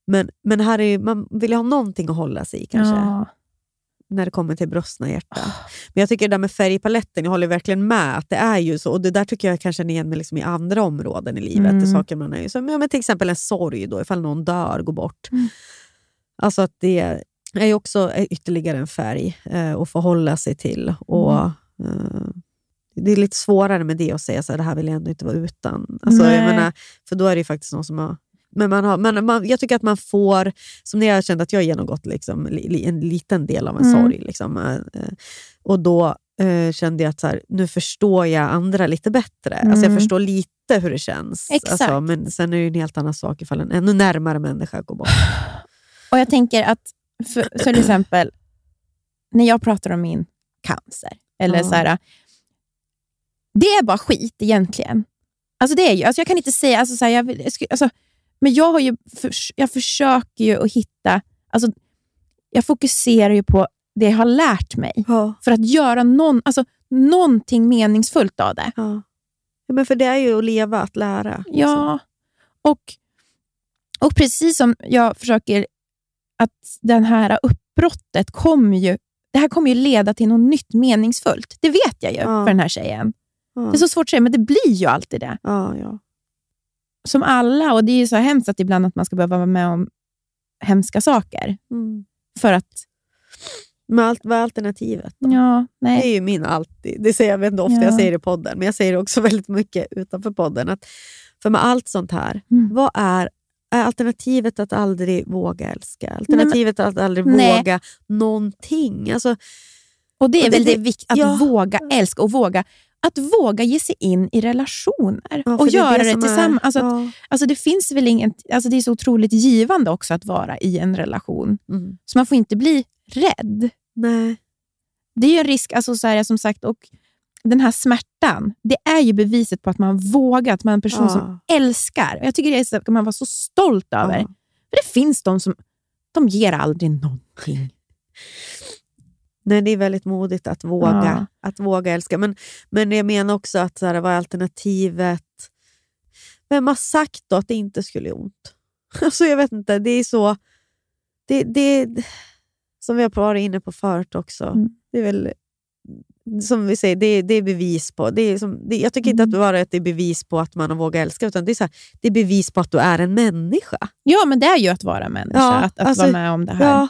Men, men här är, man vill ju ha någonting att hålla sig i kanske, Ja. när det kommer till bröstna hjärta. Men jag tycker det där med färgpaletten, jag håller verkligen med att det är ju så. Och det där tycker jag kanske känner igen mig liksom i andra områden i livet. Mm. Saker man är, som, ja, men till exempel en sorg, då, ifall någon dör, går bort. Mm. Alltså att det är ju också ytterligare en färg eh, att förhålla sig till. Och, eh, det är lite svårare med det att säga så här, det här vill jag ändå inte vara utan. Alltså, jag menar, för då är det ju faktiskt någon som har men, man har, men man, jag tycker att man får, som när jag kände att jag genomgått liksom, li, en liten del av en Mm. sorg. Liksom, eh, och då eh, kände jag att så här, nu förstår jag andra lite bättre. Alltså, jag Mm. förstår lite hur det känns. Exakt. Alltså, men sen är det en helt annan sak ifall en ännu närmare människa går bort. Och jag tänker att, för, så till exempel, när jag pratar om min cancer, eller Ja. så här, det är bara skit egentligen. Alltså det är ju, alltså jag kan inte säga, alltså så här, jag, vill, alltså, men jag, har ju, förs- jag försöker ju att hitta, alltså, jag fokuserar ju på det jag har lärt mig Ja. för att göra någon, alltså, någonting meningsfullt av det. Ja. Ja, men för det är ju att leva, att lära. liksom. Ja, och, och precis som jag försöker att den här uppbrottet kommer ju, det här kommer ju leda till något nytt meningsfullt. Det vet jag ju Ja. för den här tjejen. Ja. Det är så svårt att säga, men det blir ju alltid det. Ja, ja. Som alla, och det är ju så hemskt att ibland att man ska behöva vara med om hemska saker. Mm. För att, Men allt, vad är alternativet? Då? ja, Det är nej. ju min alltid. Det säger jag vet inte ofta Ja. jag säger det i podden, men jag säger det också väldigt mycket utanför podden. Att, för med allt sånt här, Mm. vad är alternativet att aldrig våga älska? Alternativet att aldrig Nej. våga någonting? Alltså, Och det är Och det- väl det, det- att ja. våga älska och våga att våga ge sig in i relationer ja, och är göra det, är- tillsammans. Alltså, att ja. Alltså det finns väl ingen, alltså det är så otroligt givande också att vara i en relation. mm. Så man får inte bli rädd. Nej. Det är ju en risk, alltså så här, som sagt, och den här smärtan, det är ju beviset på att man vågar, att man är en person Ja. som älskar. Jag tycker det att man vara så stolt över. Ja. För det finns de som de ger aldrig någonting. Nej, det är väldigt modigt att våga, att våga älska. Men, men jag menar också att så här, vad är alternativet? Vem har sagt då att det inte skulle göra ont? Alltså, jag vet inte, det är så... Det, det, som vi har varit inne på förut också. Mm. Det är väl, som vi säger, det, det är bevis på... Det är som, det, jag tycker inte Mm. att bara att det är bevis på att man har vågat älska, utan det är, så här, det är bevis på att du är en människa. Ja, men det är ju att vara människa, Ja, att, att alltså, vara med om det här. Ja.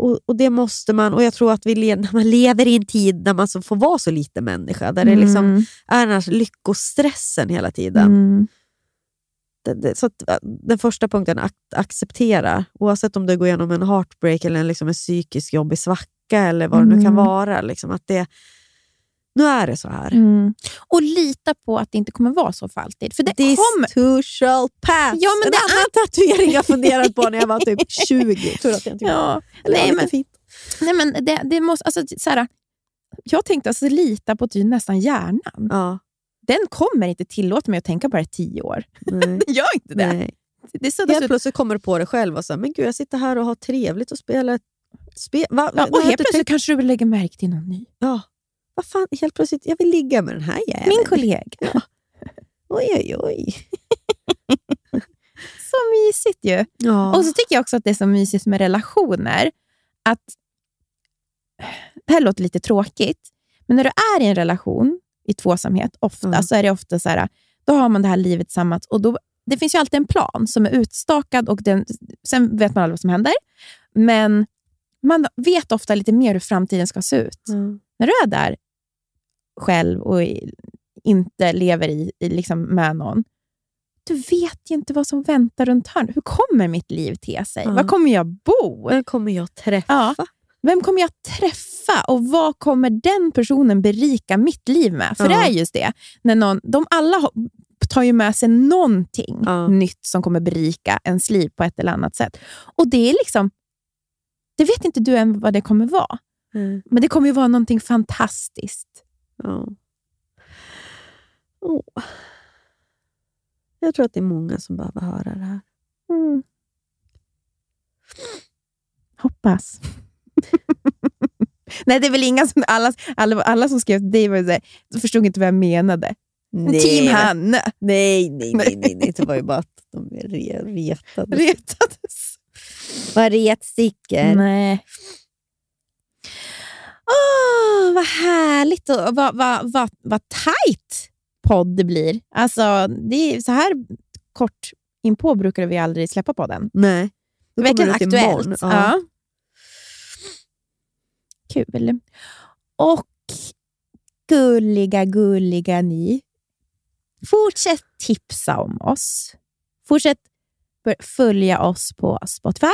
Och, och det måste man, och jag tror att vi när man lever i en tid där man så får vara så lite människa, där det liksom Mm, är den här lyckostressen hela tiden. mm. Så att, äh, den första punkten, att acceptera. Oavsett om du går igenom en heartbreak eller en, liksom en psykisk jobbig svacka eller vad det nu kan Mm. vara. Liksom, att det, nu är det så här. Mm. Och lita på att det inte kommer vara så för alltid. För det This kommer... too shall pass. Ja, men en det annan tatuering jag funderat på när jag var typ 20. Tur att jag inte gjorde Ja, det. Eller, nej, ja, men, lite fint. nej, men det, det måste... Alltså, så här, jag tänkte alltså, lita på typ nästan hjärnan. Ja, Den kommer inte tillåta mig att tänka på det här i tio år. nej, Den gör inte det. nej. det så, Helt plötsligt kommer du på det själv och här, men gud jag sitter här och har trevligt och spelar ett spel. Va, ja, och helt plötsligt tänkt- kanske du lägga märke till någon ny. Ja. Vad fan, helt plötsligt, jag vill ligga med den här jäveln. Min kollega. Oj, oj, oj. Så mysigt ju. Ja. Och så tycker jag också att det är så mysigt med relationer. Att, det här låter lite tråkigt, men när du är i en relation i tvåsamhet, ofta, Mm. så är det ofta så här, då har man det här livet tillsammans. Och då, det finns ju alltid en plan som är utstakad och den, sen vet man aldrig vad som händer. Men man vet ofta lite mer hur framtiden ska se ut. Mm. När du är där själv och inte lever i, i liksom med någon, du vet ju inte vad som väntar runt hörnet. Hur kommer mitt liv te sig? Ja. Var kommer jag bo? Vem kommer jag träffa? Ja. Vem kommer jag träffa och vad kommer den personen berika mitt liv med? För Ja. det är just det. När någon, de alla tar ju med sig någonting Ja. nytt som kommer berika ens liv på ett eller annat sätt. Och det är liksom, det vet inte du än vad det kommer vara. Mm. Men det kommer ju vara någonting fantastiskt. Ja. Åh. Jag tror att det är många som behöver höra det här. Mm. Hoppas. Nej, det är väl inga som... Alla, alla, alla som skrev till dig var så de förstod inte vad jag menade. Team Hanna Nej, nej, nej, nej, nej. Det var ju bara att de re, retade. retades. Vad retstickor. Nej. Åh, vad härligt och vad, vad, vad, vad tajt podd det blir. Alltså, det är så här kort inpå brukar vi aldrig släppa podden. Nej. Verkligen aktuellt. Ja. Ja. Kul. Och gulliga, gulliga ni. Fortsätt tipsa om oss. Fortsätt följa oss på Spotify.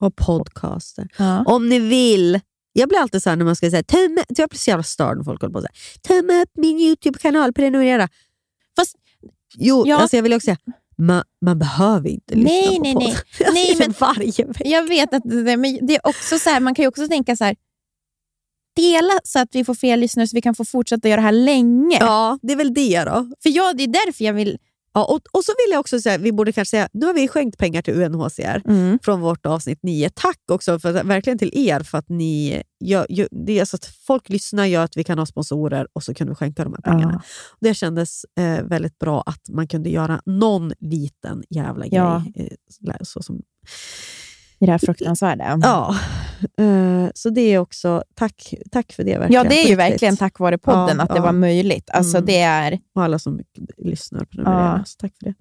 Och podcaster. Ja. Om ni vill. Jag blir alltid så när man ska säga töm, jag blir så jävla störd när folk håller på säger töm upp min YouTube-kanal, prenumerera. Fast, Jo, Ja. alltså jag vill också säga man, man behöver inte Nej, lyssna på nej, podd. nej. Nej, men- varje vecka. jag vet att det, men det är också så här, man kan ju också tänka så här, dela så att vi får fler lyssnare så vi kan få fortsätta göra det här länge. Ja, det är väl det då. För jag, det är därför jag vill... Ja, och, och så vill jag också säga, vi borde kanske säga, nu har vi skänkt pengar till UNHCR Mm. från vårt avsnitt 9. Tack också för, verkligen till er för att ni gör, gör, det är alltså att folk lyssnar gör att vi kan ha sponsorer och så kan vi skänka de här pengarna. Det kändes eh, väldigt bra att man kunde göra någon liten jävla Ja. grej. Eh, så som, I det här fruktansvärda. ja, så det är också, tack, tack för det. Verkligen, Ja, det är ju riktigt. verkligen tack vare podden Ja, att det ja. var möjligt. Alltså, Mm. det är... Och alla som lyssnar på nummer Ja. så tack för det.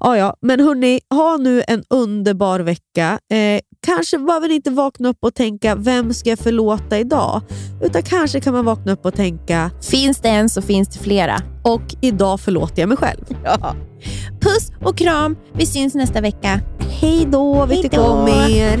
Ja, ja. Men hörni, ha nu en underbar vecka. Eh, kanske behöver ni inte vakna upp och tänka, vem ska jag förlåta idag? Utan kanske kan man vakna upp och tänka, Finns det en så finns det flera. och idag förlåter jag mig själv. Ja. Puss och kram. Vi syns nästa vecka. Hej då, vi tycker om er.